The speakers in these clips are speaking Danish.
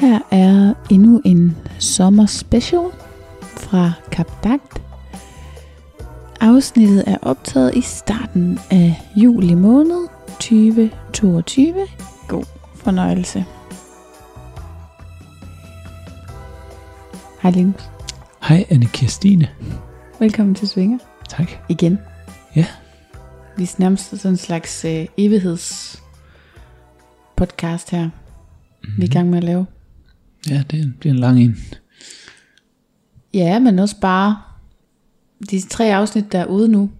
Her er endnu en sommer special fra Kapdagt. Afsnittet er optaget i starten af juli måned 2022. God fornøjelse. Hej Linus. Hej Anne Kirstine. Velkommen til Svinger. Tak. Igen. Ja. Vi er nærmest sådan en slags øh, evigheds podcast her. Mm-hmm. Vi er i gang med at lave. Ja, det bliver en lang en. Ja, men også bare de tre afsnit, der er ude nu.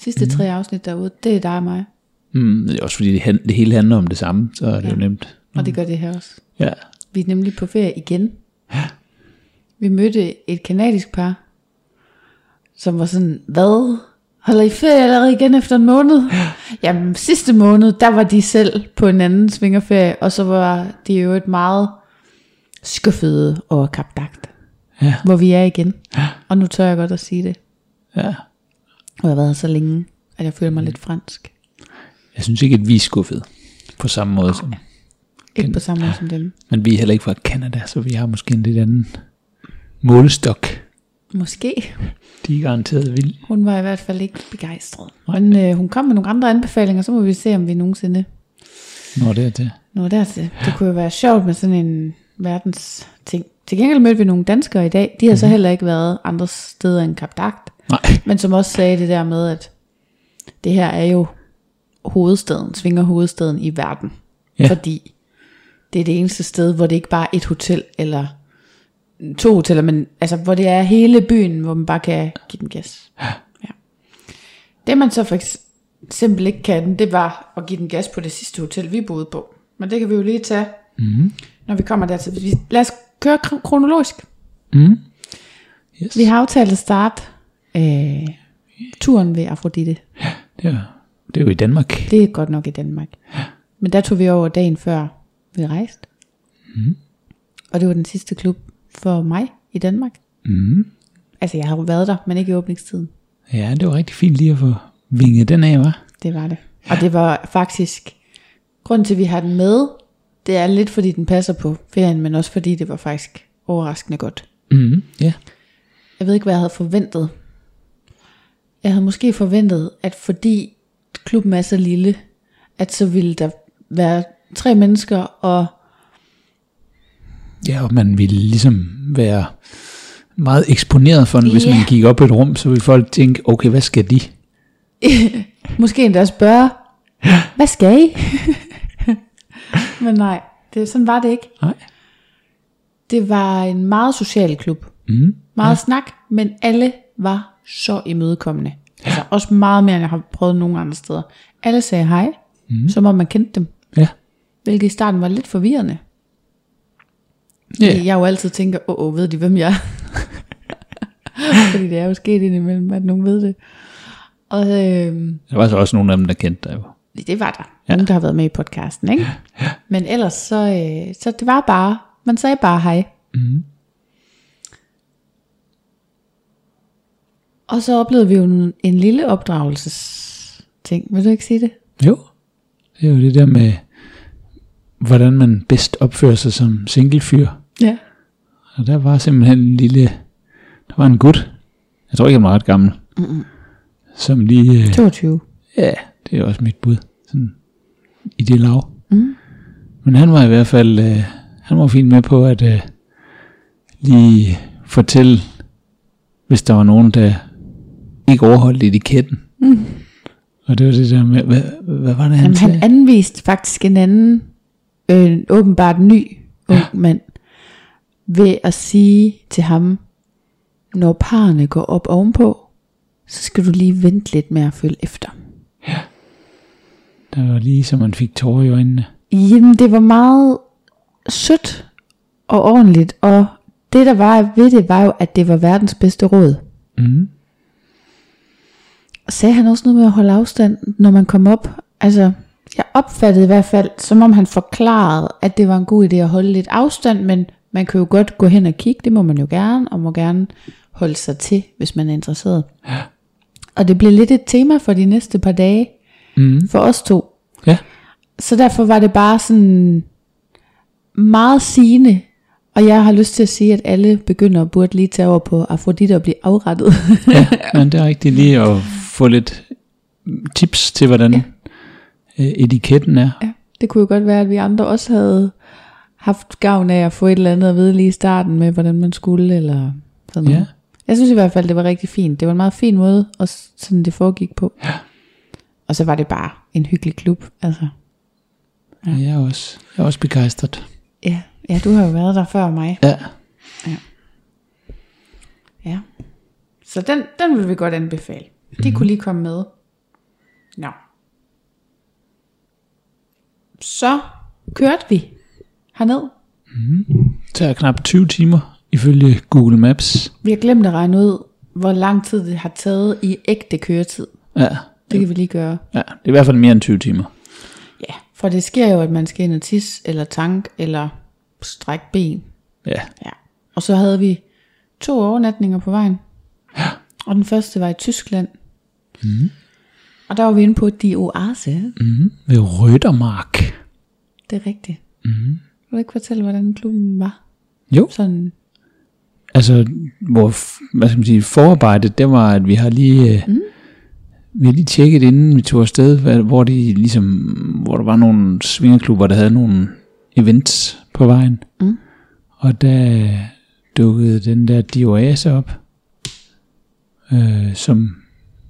Sidste mm. tre afsnit, der er ude, det er dig og mig. Mm, det er også fordi det, det hele handler om det samme, så er det Ja. jo nemt. Og det gør det her også. Ja. Vi er nemlig på ferie igen. Vi mødte et kanadisk par, som var sådan, hvad? Holder I ferie allerede igen efter en måned? Jamen sidste måned, der var de selv på en anden svingerferie, og så var de jo et meget skuffede over kapdagt, Ja. hvor vi er igen. Og nu tør jeg godt at sige det. ja. Og jeg har været her så længe, at jeg føler mig lidt fransk. Jeg synes ikke, at vi er skuffede på samme måde. Som, Ikke på samme måde som dem. men vi er heller ikke fra Canada, så vi har måske en lidt anden målestok. Måske. De er garanteret vilde. Hun var i hvert fald ikke begejstret. Men øh, hun kom med nogle andre anbefalinger, så må vi se, om vi nogensinde Når er det. når dertil. Det kunne jo være sjovt med sådan en verdens ting. Til gengæld mødte vi nogle danskere i dag. De har så heller ikke været andre steder end Kapdagt. Nej. Men som også sagde det der med, at det her er jo hovedstaden, svinger hovedstaden i verden. Ja. Fordi det er det eneste sted, hvor det ikke bare er et hotel, eller to hoteller, men altså, hvor det er hele byen, hvor man bare kan give den gas. Ja. Det man så for eksempel ikke kan, det var at give den gas på det sidste hotel, vi boede på. Men det kan vi jo lige tage, mm. når vi kommer dertil. Vi- Lad os køre kro- kronologisk. Mm. Yes. Vi har aftalt at starte øh, turen ved Afrodite. Det, er, det er jo i Danmark. Det er godt nok i Danmark. Men der tog vi over dagen før vi rejste. Mm. Og det var den sidste klub for mig i Danmark. Mm. Altså jeg har jo været der, men ikke i åbningstiden. Ja, det var rigtig fint lige at få vinget den af, var. Det var det. Og det var faktisk, grunden til at vi har den med, det er lidt fordi den passer på ferien, men også fordi det var faktisk overraskende godt. Mm. Ja. Jeg ved ikke, hvad jeg havde forventet. Jeg havde måske forventet, at fordi klubben er så lille, at så ville der være tre mennesker, og Ja, og man ville ligesom være meget eksponeret for den, hvis Ja. man gik op i et rum, så ville folk tænke, okay, hvad skal de? måske endda spørge, hvad skal I? Men nej, det, sådan var det ikke. Nej. Det var en meget social klub. Mm. Meget ja. snak, men alle var så imødekommende. Altså også meget mere, end jeg har prøvet nogle andre steder. Alle sagde hej, mm. som om man kendte dem. Ja. Hvilket i starten var lidt forvirrende. Ja. Yeah. Jeg jo altid tænker, åh, oh, ved de hvem jeg er? Fordi det er jo sket indimellem, at nogen ved det. Og øh, Der var så også nogle af dem, der kendte dig jo. Det var der. Ja. Nogen, der har været med i podcasten, ikke? Men ellers så, øh, så det var bare, man sagde bare hej. Mm. Og så oplevede vi jo en, en lille opdragelsesting. Vil du ikke sige det? Jo. Det er jo det der med, hvordan man bedst opfører sig som singlefyr. Ja. Og der var simpelthen en lille, der var en gut, jeg tror ikke, han var ret gammel, Mm-mm. som lige, øh, 22. ja, det er også mit bud, sådan i det lav. Mm. Men han var i hvert fald, øh, han var fint med på at øh, lige fortælle, hvis der var nogen, der ikke overholdt etiketten. Mm. Og det var det der med, hvad, hvad var det, han Jamen, sagde? han anviste faktisk en anden, øh, åbenbart ny ung ja. mand, ved at sige til ham, når parerne går op ovenpå, så skal du lige vente lidt med at følge efter. Der var lige, så man fik tårer i øjnene. Jamen, det var meget sødt og ordentligt, og det der var ved det, var jo, at det var verdens bedste råd. Mm. Sagde han også noget med at holde afstand, når man kom op? Altså, jeg opfattede i hvert fald, som om han forklarede, at det var en god idé at holde lidt afstand, men man kan jo godt gå hen og kigge, det må man jo gerne, og må gerne holde sig til, hvis man er interesseret. Ja. Og det blev lidt et tema for de næste par dage, Mm. for os to. Ja. Så derfor var det bare sådan meget sigende, og jeg har lyst til at sige, at alle begynder at burde lige tage over på Afrodite og blive afrettet. ja, men det er rigtigt lige at få lidt tips til, hvordan ja. etiketten er. Ja, det kunne jo godt være, at vi andre også havde haft gavn af at få et eller andet at vide lige i starten med, hvordan man skulle, eller sådan noget. Ja. Jeg synes i hvert fald, det var rigtig fint. Det var en meget fin måde, og sådan det foregik på. Ja. Og så var det bare en hyggelig klub. Altså, Ja. Jeg er også, jeg er også begejstret. ja, ja, du har jo været der før mig. Ja. Ja. Så den, den vil vi godt anbefale. De kunne lige komme med. Nå. Så kørte vi herned. Det tager knap 20 timer ifølge Google Maps. Vi har glemt at regne ud, hvor lang tid det har taget i ægte køretid. Ja. Det kan vi lige gøre. ja, det er i hvert fald mere end 20 timer. Ja, for det sker jo, at man skal ind og tisse, eller tank, eller strække ben. Ja. Ja. Og så havde vi to overnatninger på vejen. Ja. Og den første var i Tyskland. Mm. Og der var vi inde på Die Oase. Mm. Ved Rødermark. Det er rigtigt. Mm. Vil du ikke fortælle, hvordan klubben var? Jo. Sådan, Altså, hvor, hvad skal man sige, forarbejdet, det var, at vi har lige, mm. Vi har lige tjekket, inden vi tog afsted, hvor, de ligesom, hvor der var nogle svingerklubber, der havde nogle events på vejen. Mm. Og der dukkede den der Dioase op, øh, som,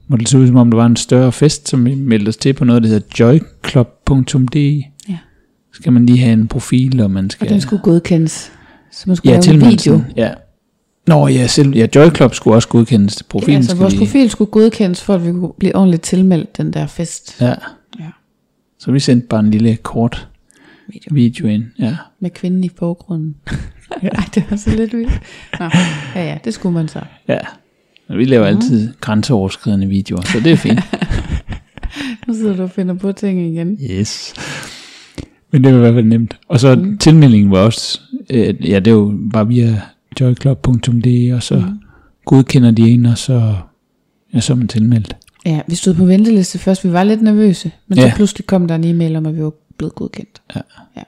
hvor det så ud som om, der var en større fest, som vi meldte os til på noget, der hedder joyclub.de. ja. Skal man lige have en profil, og man skal... Og den skulle godkendes. Så man skulle ja, lave en video. Ja. Nå ja, selv, ja, Joy Club skulle også godkendes. Profilen Ja, så skal vores lige- profil skulle godkendes, for at vi kunne blive ordentligt tilmeldt den der fest. Ja. Ja. Så vi sendte bare en lille kort Video. video ind. Ja. Med kvinden i forgrunden. Ej, det var så lidt vildt. Nå, ja, ja, det skulle man så. ja. Vi laver altid grænseoverskridende videoer, så det er fint. Nu sidder du og finder på ting igen. yes. Men det var i hvert fald nemt. Og så mm. tilmeldingen var også, øh, ja, det var jo bare via joyclub.de, og så mm. godkender de en, og så, ja, så er man tilmeldt. Ja, vi stod på venteliste først. Vi var lidt nervøse. Men så Ja. pludselig kom der en e-mail om, at vi var blevet godkendt. Ja. ja.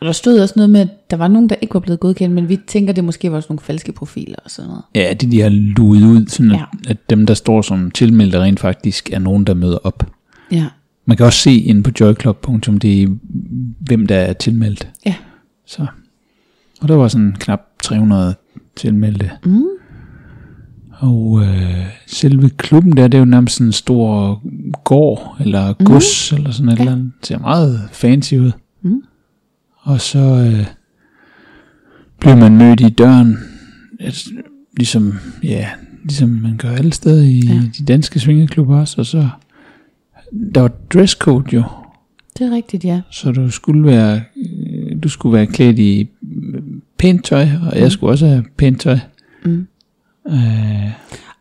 Og der stod også noget med, at der var nogen, der ikke var blevet godkendt, men vi tænker, det måske var sådan nogle falske profiler og sådan noget. Ja, det de har luet ud, sådan at, Ja. at dem, der står som tilmeldte, rent faktisk er nogen, der møder op. Ja. Man kan også se inde på joyclub.de, hvem der er tilmeldt. Ja. Så. Og der var sådan knap 300 tilmeldte. Mm. Og øh, selve klubben der, det er jo nærmest sådan en stor gård, eller gods, mm. eller sådan et ja. eller andet. Det ser meget fancy ud. Mm. Og så øh, bliver man mødt i døren, altså, ligesom, ja, ligesom man gør alle steder i Ja. de danske svingeklubber også. Og så, der var dresscode jo, Det er rigtigt, ja. så du skulle være, du skulle være klædt i pænt tøj, og jeg skulle også have pænt tøj. Mm. Øh,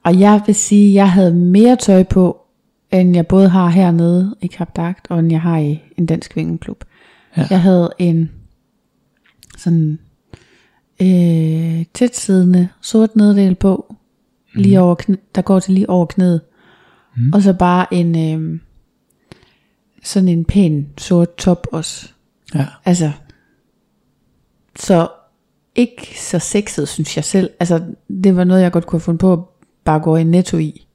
Og jeg vil sige, at jeg havde mere tøj på, end jeg både har hernede i Kap Dagt, og end jeg har i en dansk vingeklub. Ja. Jeg havde en sådan øh, tætsiddende sort neddel på, lige over knæ, der går til lige over knæet. Mm. Og så bare en øh, sådan en pæn sort top også. ja. Altså, så ikke så sexet, synes jeg selv. Altså, det var noget, jeg godt kunne have fundet på at bare gå i netto i.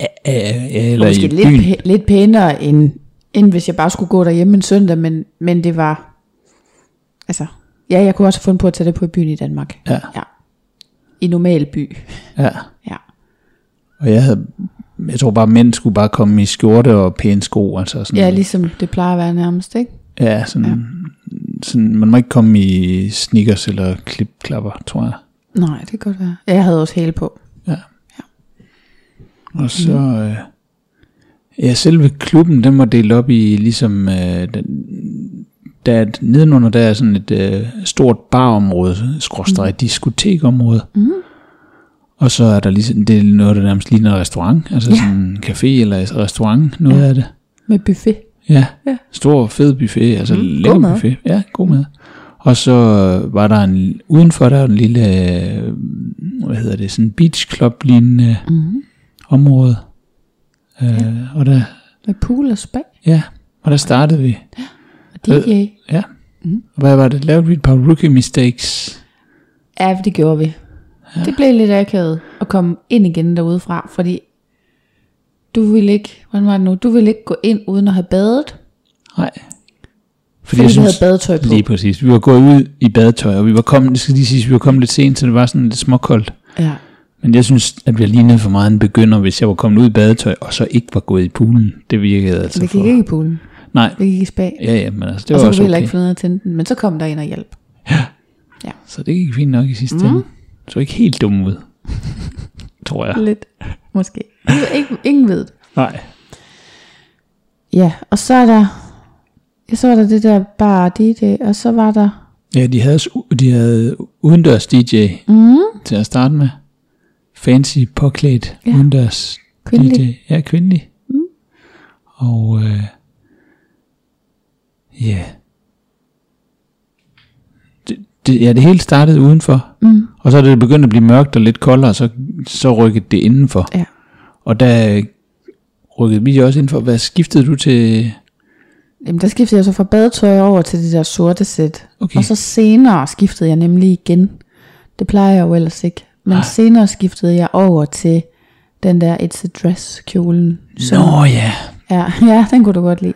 Ja, ja, Og eller måske i lidt, byen. pæ- lidt pænere, end, end hvis jeg bare skulle gå derhjemme en søndag, men, men det var, altså, ja, jeg kunne også have fundet på at tage det på i byen i Danmark. Ja, Ja. I normal by. ja. Ja. Og jeg havde jeg tror bare, mænd skulle bare komme i skjorte og pæne sko. Altså sådan, Ja, ligesom det plejer at være nærmest, ikke? ja, sådan, ja. Sådan, man må ikke komme i sneakers eller klipklapper, tror jeg. Nej, det kan godt være. Jeg havde også hæle på. Og så, øh, ja, selve klubben, den var delt op i ligesom, øh, den, der er et- nedenunder, der er sådan et øh, stort barområde, skråstrej diskotekområde. Mm. Og så er der ligesom, det er noget, der nærmest ligner en restaurant, altså Ja. ja. sådan en café eller restaurant, noget Ja. ja. af det. Med buffet. Ja, Ja. stor fed buffet, altså Mm, lækker buffet. Ja, god mad. Og så øh, var der en, udenfor der er en lille, øh, hvad hedder det, sådan beach club lignende Mm. område. Øh, og der, Med pool og spa ja, og der startede vi. og DJ. Ja. Mm. Hvad var det? Lavede vi et par rookie mistakes? Ja, det gjorde vi. Ja. Det blev lidt akavet at komme ind igen derudefra, fordi du ville ikke, hvordan var det nu, du ville ikke gå ind uden at have badet, Nej. fordi, fordi du havde badetøj på. Lige præcis. Vi var gået ud i badetøj, og vi var kommet, det skal lige sige, vi var kommet lidt sent, så det var sådan lidt småkoldt. Ja. Men jeg synes, at vi har lignet for meget en begynder, hvis jeg var kommet ud i badetøj, og så ikke var gået i poolen. Det virkede altså Vi for... gik ikke i poolen, Nej, vi gik i spa, ja, ja, men altså, det og var så kunne vi heller ikke finde ud af at tænde den, men så kom der en og hjælp. Så det gik fint nok i sidste mm. ende. Så ikke helt dum ud, tror jeg. Lidt, måske. Ingen, ingen ved det. Nej. Ja, og så er der, ja, så var der det der bare DJ, og så var der, Ja, de havde, de havde udendørs DJ mm, til at starte med. Fancy påklædt ja. udendørs Kvindelig. DJ. Ja, kvindelig. Mm. Og øh, ja. Det, ja, det hele startede udenfor. mm, Og så er det begyndt at blive mørkt og lidt koldere, så, så rykkede det indenfor. Ja. Og der rykkede vi også indenfor. Hvad skiftede du til? jamen der skiftede jeg så fra badetøj over til det der sorte sæt, Okay. Og så senere skiftede jeg nemlig igen. Det plejer jeg jo ellers ikke. Men Nej. senere skiftede jeg over til den der It's a Dress kjolen. Som, Nå ja. ja, ja, den kunne du godt lide.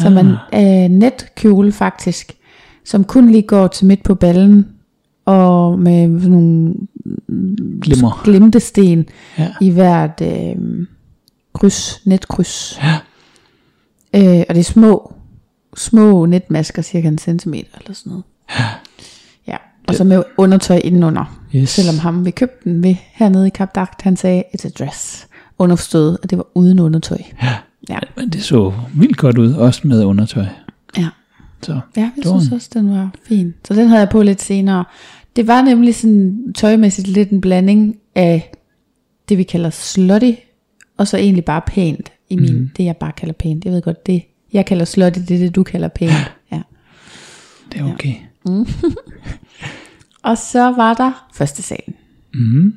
Som en øh, netkjole faktisk. Som kun lige går til midt på ballen. Og med sådan nogle Glimmer. glimtesten Ja. i hvert øh, kryds, netkryds. Ja. Øh, og det er små, små netmasker, cirka en centimeter eller sådan noget. Ja, og så med undertøj indenunder. Yes. Selvom ham vi købte den ved hernede i Kap Dagt, han sagde, it's a dress. Underforstået, at det var uden undertøj. Ja. Ja, Men det så vildt godt ud, også med undertøj. Ja. Så ja jeg synes også, den var fin. Så den havde jeg på lidt senere. Det var nemlig sådan tøjmæssigt lidt en blanding af det, vi kalder slutty, og så egentlig bare pænt i min, mm. det jeg bare kalder pænt. Jeg ved godt, det jeg kalder slutty, det er det, du kalder pænt. Ja. det er okay. Og så var der første salen. Mm.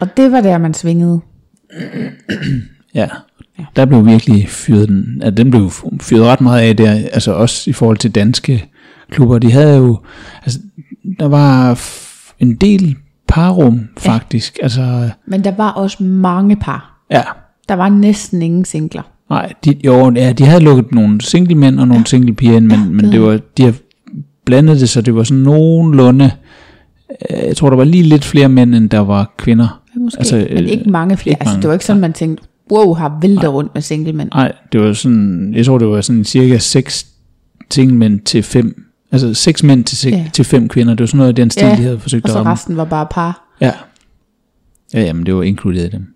Og det var der, man svingede. Ja. Der blev virkelig fyret den, at den blev fyret ret meget af der, altså også i forhold til danske klubber. De havde jo, altså der var en del parrum faktisk. Altså, Men der var også mange par. ja, Der var næsten ingen singler. nej, de, jo, ja, de havde lukket nogle single mænd og nogle ja. single piger ind, men, Ja, ja, men det det var, de har blandet det, så det var sådan nogenlunde, øh, jeg tror, der var lige lidt flere mænd, end der var kvinder. Ja, Måske, Altså, altså, men øh, ikke mange flere. ikke altså, mange. det var ikke sådan, man tænkte, wow, har vælter rundt med single mænd. Nej, det var sådan, jeg tror, det var sådan cirka seks single mænd til fem, altså seks mænd til, seks, Ja. ja. til fem kvinder. Det var sådan noget af den stil, Ja, de havde forsøgt Og at så ramme. resten var bare par. Ja. Ja, jamen det var inkluderet dem.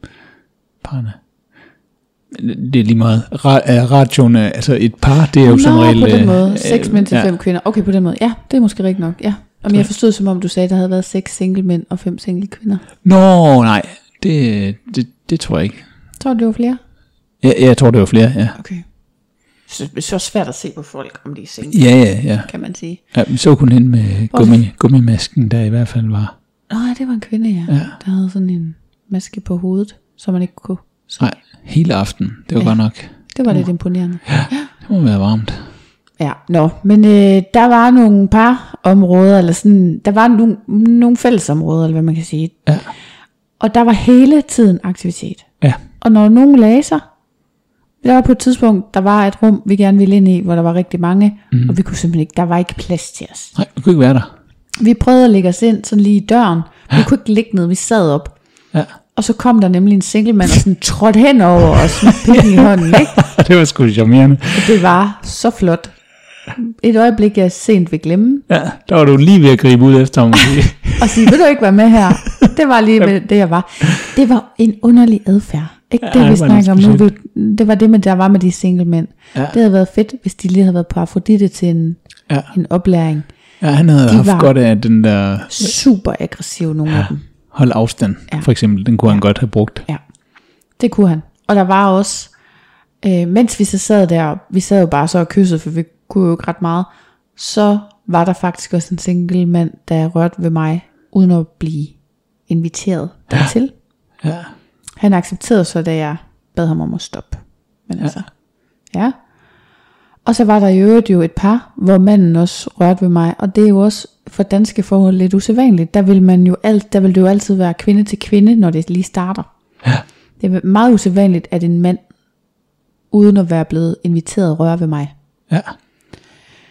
Parne. Det er lige meget. Ra- radioen, er- altså et par, det er jo som Nå, regel... på den øh, måde. Seks øh, mænd til ja. fem kvinder. Okay, på den måde. Ja, det er måske rigtigt nok. Ja. Om jeg forstod, som om du sagde, at der havde været seks single mænd og fem single kvinder. Nå, nej. Det, det, det tror jeg ikke. Tror du, det var flere? Ja, jeg tror, det var flere, ja. Okay. Så det så svært at se på folk, om de er single, Ja, ja, ja. kan man sige. ja vi så kun hende med gummi, gummimasken, der i hvert fald var. Nå, ja, det var en kvinde, ja. Ja. Der havde sådan en maske på hovedet, så man ikke kunne se. Nej, hele aften. Det var Ja. ja. godt nok. Det var lidt imponerende. Det må være varmt. Ja, nå, men øh, der var nogle par områder, eller sådan, der var nogle, nogle fællesområder, eller hvad man kan sige. Ja. Og der var hele tiden aktivitet. Ja. Og når nogen lagde sig, der var på et tidspunkt, der var et rum, vi gerne ville ind i, hvor der var rigtig mange, mm. og vi kunne simpelthen ikke, der var ikke plads til os. Nej, jeg kunne ikke være der. Vi prøvede at lægge os ind sådan lige i døren, vi kunne ikke ligge ned, vi sad op. Ja. Og så kom der nemlig en single mand og sådan trådte hen over os med pikken i hånden, ikke? det var sgu charmerende. Og det var så flot. Et øjeblik, jeg sent vil glemme. Ja, der var du lige ved at gribe ud efter ham. og sige, vil du ikke være med her? Det var lige med det, jeg var. Det var en underlig adfærd. Ikke Ja, det, vi det snakker om nu. Det, var det, med, der var med de single mænd. Ja. Det havde været fedt, hvis de lige havde været på Afrodite til en, ja. en oplæring. ja, han havde De haft godt af den der Super aggressive, nogle af dem. hold afstand, Ja. for eksempel. Den kunne han godt have brugt. Ja, det kunne han. Og der var også, øh, mens vi så sad der, vi sad jo bare så og kyssede, for vi kunne jo ikke ret meget, så var der faktisk også en single mand, der rørte ved mig, uden at blive inviteret dertil. Ja. Han accepterede så, da jeg bad ham om at stoppe. Men ja. altså, ja. Og så var der i øvrigt jo et par, hvor manden også rørte ved mig, og det er jo også for danske forhold lidt usædvanligt. Der vil, man jo alt, der vil det jo altid være kvinde til kvinde, når det lige starter. Ja. Det er meget usædvanligt, at en mand, uden at være blevet inviteret, rører ved mig. ja.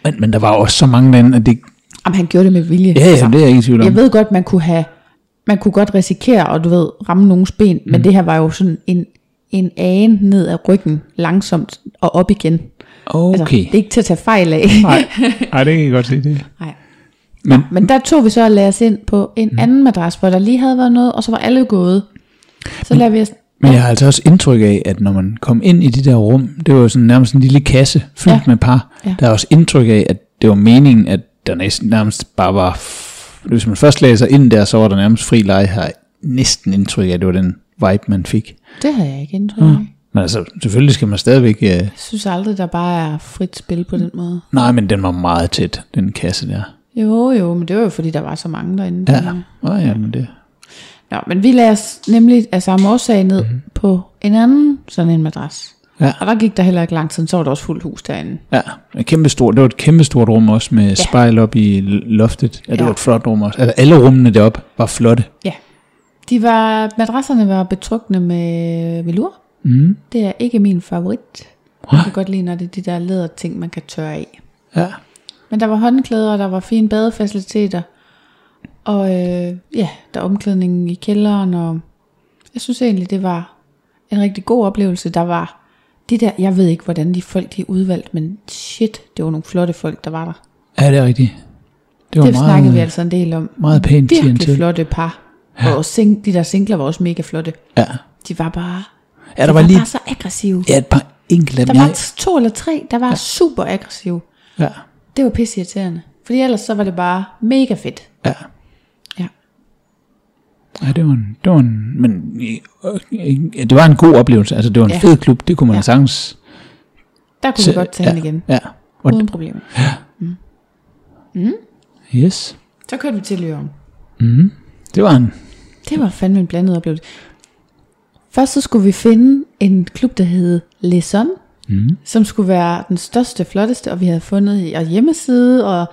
Men, men der var også så mange lande, at det... Jamen, han gjorde det med vilje. Ja, ja, det er jeg ikke tvivl om. Jeg ved godt, man kunne have, man kunne godt risikere at du ved, ramme nogens ben, mm. men det her var jo sådan en, en ane ned ad ryggen, langsomt og op igen. Altså, Okay. det er ikke til at tage fejl af. Nej, nej, det kan jeg godt se det. Nej. Men, Men der tog vi så at lade os ind på en mm. anden madras, hvor der lige havde været noget, og så var alle gået. Så lader vi os... men jeg har altså også indtryk af, at når man kom ind i de der rum, det var jo sådan nærmest en lille kasse fyldt Ja. med par. Ja. Der er også indtryk af, at det var meningen, at der næsten nærmest bare var... Hvis man først lagde sig ind der, så var der nærmest fri leje her. Næsten indtryk af, at det var den vibe, man fik. Det har jeg ikke indtryk af. Men altså, selvfølgelig skal man stadigvæk... Uh, Jeg synes aldrig, der bare er frit spil på den måde. nej, men den var meget tæt, den kasse der. Jo, jo, men det var jo fordi, der var så mange derinde. Ja, oh, ja men det... Nå, men vi lagde os nemlig af samme årsag ned mm. på en anden sådan en madras. Ja. Og der gik der heller ikke lang tid, så var der også fuldt hus derinde. Ja, et kæmpe stort, det var et kæmpe stort rum også med ja. spejl op i loftet. Ja, det Ja. var et flot rum også. Altså alle rummene deroppe var flotte. Ja. De var, madrasserne var betrukne med velur. Mm. Det er ikke min favorit. Jeg kan godt lide, når det er de der læderting, man kan tørre af. Ja. Men der var håndklæder, der var fine badefaciliteter. Og øh, ja, der er omklædning i kælderen. Og jeg synes egentlig, det var en rigtig god oplevelse. Der var de der, jeg ved ikke, hvordan de folk de udvalgt, men shit, det var nogle flotte folk, der var der. Ja, det er rigtigt. Det var Det meget, snakkede vi altså en del om. meget pænt Virkelig klientel. flotte par. Ja. Og sing, de der singler var også mega flotte. Ja. De var bare, ja, der de var var lige bare så aggressive. ja, et par enkelte Der var Jeg, to eller tre, der var ja. super aggressive. ja, Det var pisse irriterende. Fordi ellers så var det bare mega fedt. Ja. Ja, det var en, det var en, men øh, ja, det var en god oplevelse. Altså, det var en Ja. fed klub, det kunne man Ja. ja. sagtens. Der kunne Så- vi godt tage ja, ja. igen. Ja, og, Uden problemer. yes. Så kørte vi til Lyon. Mm. Det var en, Det var fandme en blandet oplevelse. Først så skulle vi finde en klub, der hed Leson, mm. som skulle være den største, flotteste, og vi havde fundet hjemmeside, og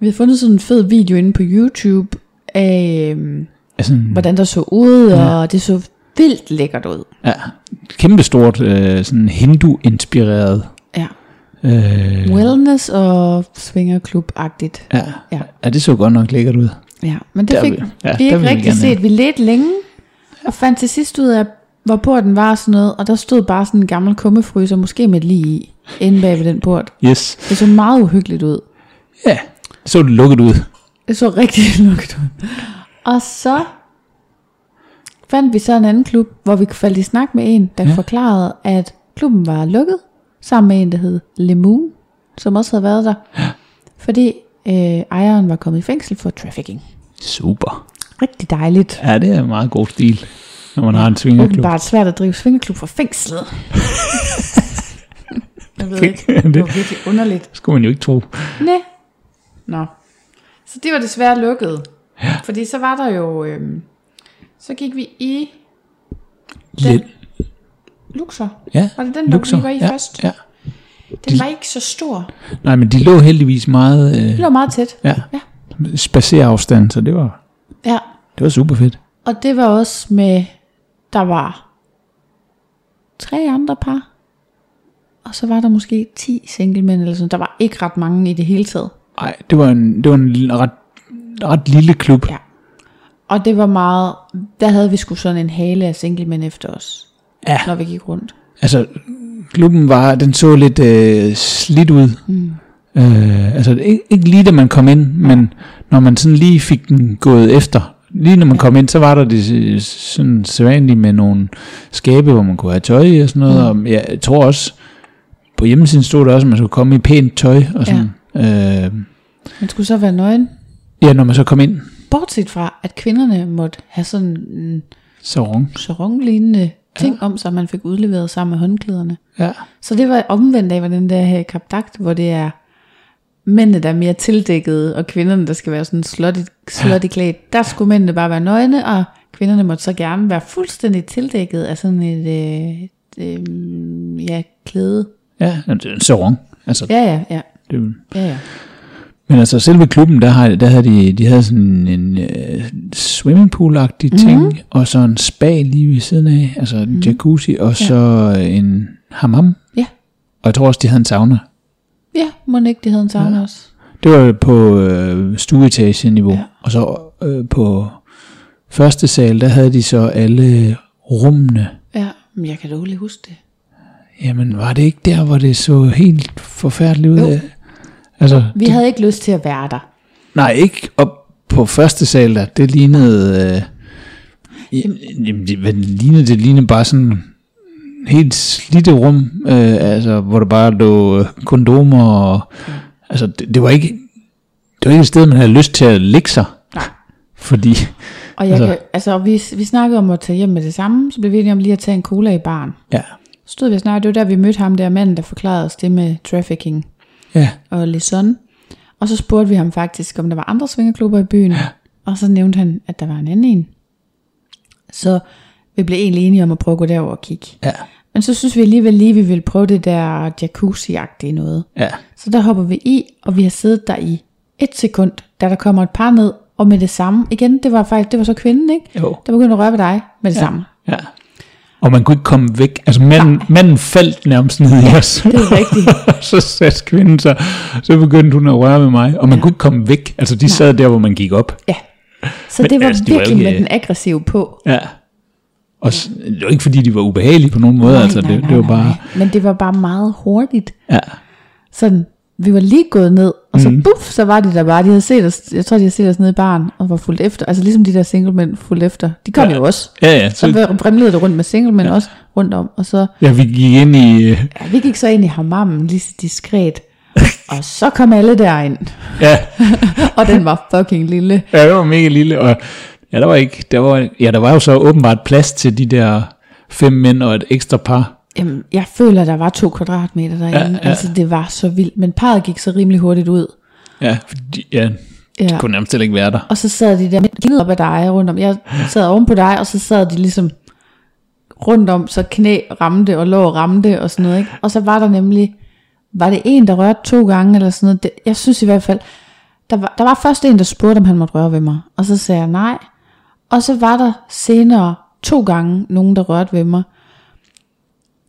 vi havde fundet sådan en fed video inde på YouTube af, øhm, altså, en, hvordan der så ud, ja. og det så vildt lækkert ud. ja, kæmpestort, øh, sådan hindu-inspireret. Ja. Øh, Wellness og svingerklub-agtigt. ja. Ja. ja, det så godt nok lækkert ud. Ja, men det Der fik vil- ja, vi ikke vi rigtig set. Vi ledte længe, og fandt til sidst ud af, hvor porten var og sådan noget, og der stod bare sådan en gammel kummefryser, måske med lige i, inde bag ved den port. Yes. Det så meget uhyggeligt ud. Ja, så det lukket ud. Det så rigtig lukket ud. Og så fandt vi så en anden klub, hvor vi faldt i snak med en, der ja. Forklarede, at klubben var lukket, sammen med en, der hed Lemoon, som også havde været der. Ja. Fordi øh, ejeren var kommet i fængsel for trafficking. Super. Rigtig dejligt. Ja, det er en meget god stil, når man har en svingerklub. Åbenbart svært at drive svingerklub fra fængslet. Jeg ved ikke, Det- det var virkelig underligt. skulle man jo ikke tro. Næ. Nå. Så det var desværre lukket. Ja. Fordi så var der jo... Øhm, så gik vi i Lidt. Luxor. Ja, Var det den, der Luxor. vi var i ja, først? Ja. Den var ikke så stor. Nej, men de lå heldigvis meget Det øh, var meget tæt. ja, Ja. spacerafstand, så det var, Ja. det var super fedt. Og det var også med... Der var tre andre par. Og så var der måske 10 singlemænd eller sådan. Der var ikke ret mange i det hele taget. Nej, det var en, det var en ret, ret lille klub. Ja. Og det var meget, der havde vi sgu sådan en hale af singlemænd efter os, Ja. når vi gik rundt. Altså, klubben var, den så lidt øh, slidt ud. Mm. Øh, altså, ikke, ikke lige da man kom ind, men når man sådan lige fik den gået efter. Lige når man kom ind, så var der det sådan sædvanligt med nogle skabe, hvor man kunne have tøj i og sådan noget. Mm. Og jeg tror også, på hjemmesiden stod der også, at man skulle komme i pænt tøj og sådan. Ja. Øh, Man skulle så være nøgen. Ja, når man så kom ind, Bortset fra, at kvinderne måtte have sådan en så rung. sarong-lignende ting ja. om sig, man fik udleveret sammen med håndklæderne. Ja. Så det var omvendt af, hvordan det er her i Kapdagt, hvor det er mændene, der er mere tildækkede, og kvinderne, der skal være sådan slutty, slutty klædt. Der skulle mændene bare være nøgne, og kvinderne måtte så gerne være fuldstændig tildækket af sådan et, øh, øh, ja, klæde. Ja, en sarong. Altså, Ja, ja, ja. det, ja, ja. Men altså selve klubben, der, har, der havde de, de havde sådan en øh, swimmingpool-agtig ting, mm-hmm. og så en spa lige ved siden af, altså en mm-hmm. jacuzzi, og så en hammam. Ja. Og jeg tror også, de havde en sauna. Ja, må ikke, de havde en sauna ja. også. Det var på øh, stueetageniveau. Ja. Ja. Og så øh, på første sal, der havde de så alle rummene. Ja, men jeg kan dårligt huske det. Jamen, var det ikke der, hvor det så helt forfærdeligt ud Jo. af? Altså, Vi havde ikke lyst til at være der. Nej, ikke op på første sal der. Det lignede... Øh, jamen, det, hvad lignede? Det lignede bare sådan helt slidte rum, øh, altså, hvor der bare lå øh, kondomer og... Altså, det, det, var ikke... Det var ikke et sted, man havde lyst til at ligge sig. Nej. Fordi... Og jeg Altså- kan, altså, vi, vi snakkede om at tage hjem med det samme, så blev vi enige om lige at tage en cola i baren. Ja. Så stod vi snakkede, det var der, vi mødte ham der manden, der forklarede os det med trafficking Ja. og Lison. Og så spurgte vi ham faktisk, om der var andre svingerklubber i byen. Ja. Og så nævnte han, at der var en anden en. Så vi blev egentlig enige om at prøve at gå derover og kigge. Ja. Men så synes vi alligevel lige, at vi ville prøve det der jacuzzi-agtige noget. Ja. Så der hopper vi i, og vi har siddet der i et sekund, da der kommer et par ned, og med det samme, igen, det var faktisk, det var så kvinden, ikke? Jo. Der begyndte at røre ved dig med det ja. samme. Ja. Og man kunne ikke komme væk. Altså manden, manden faldt nærmest ned i os. Det er rigtigt. så satte kvinden sig, så begyndte hun at røre med mig, og man ja. kunne ikke komme væk. Altså de sad der, hvor man gik op. Ja. Så Men det var altså, det var virkelig ikke- med den aggressive på. Ja. Og det var ikke fordi, de var ubehagelige på nogen måde, Nej, altså nej, det, nej, det var nej, bare, nej. Men det var bare meget hurtigt. ja, Sådan, vi var lige gået ned, og så mm. buff, så var de der bare. De havde set os, jeg tror, de havde set os nede i baren, og var fuldt efter. Altså ligesom de der singlemænd fuldt efter. De kom Ja. jo også. ja, ja, Så så brimlede det rundt med singlemænd ja. også rundt om. Og så, ja, vi gik ind i, øh, ja, vi gik så ind i hammammen lige så diskret. og så kom alle derind. ja, Og den var fucking lille. ja, det var mega lille, og ja, der var ikke, der var, ja, der var jo så åbenbart plads til de der fem mænd og et ekstra par, Jamen, jeg føler, der var to kvadratmeter derinde. Ja, Ja. Altså, det var så vildt. Men parret gik så rimelig hurtigt ud. ja, fordi, ja, Ja. de kunne nærmest ikke være der. Og så sad de der kiggede op ad dig rundt om. Jeg sad oven på dig, og så sad de ligesom rundt om, så knæ ramte og lår ramte og sådan noget. Ikke? Og så var der nemlig, var det en, der rørte to gange eller sådan noget. Det, jeg synes i hvert fald, der var, der var først en, der spurgte, om han måtte røre ved mig. Og så sagde jeg nej. Og så var der senere to gange nogen, der rørte ved mig.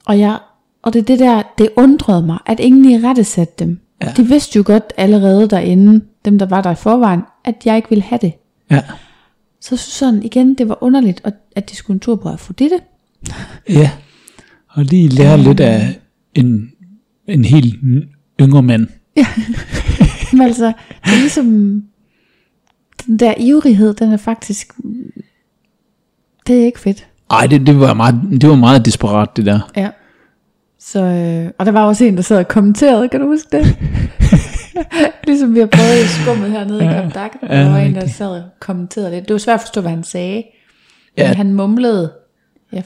Og, jeg, og det det der, det undrede mig, at ingen i rette satte dem. Ja. Ja. De vidste jo godt allerede derinde, dem der var der i forvejen, at jeg ikke ville have det. Ja, Så synes sådan igen, det var underligt, at, at de skulle en tur på Afrodite. ja, og lige lære lidt af en, en helt yngre mand. Men altså, det er ligesom, den der ivrighed, den er faktisk, det er ikke fedt. Ej, det, det, var meget, det var meget desperat, det der. Ja. Så, øh, og der var også en, der sad og kommenterede, kan du huske det? ligesom vi har prøvet i skummet hernede ja, i Camp Dak. Der ja, var en, der sad og kommenterede det. Det var svært at forstå, hvad han sagde. Ja. Men han mumlede. Jeg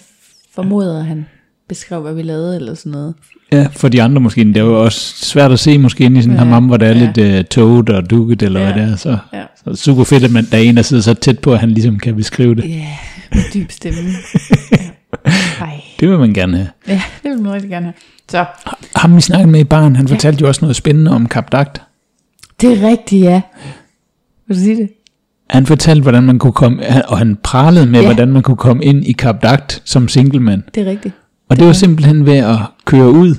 formoder, at han beskrev, hvad vi lavede, eller sådan noget. Ja, for de andre måske. Det er jo også svært at se måske ind i sådan Ja, hammam, hvor der er ja. lidt uh, toget og dukket, eller Ja, hvad det er. Så, ja. så super fedt, at man, der er en, der sidder så tæt på, at han ligesom kan beskrive det. Ja, med dyb stemme. ja. Det vil man gerne have. Ja, det vil man rigtig gerne have. Så, Ham vi snakkede med i barn, han fortalte jo også noget spændende om Kap Dagt. det er rigtigt, ja. Vil du sige det? Han fortalte, hvordan man kunne komme, og han pralede med, Ja. hvordan man kunne komme ind i Kap Dagt som singlemand. Det er rigtigt. Og det var simpelthen ved at køre ud.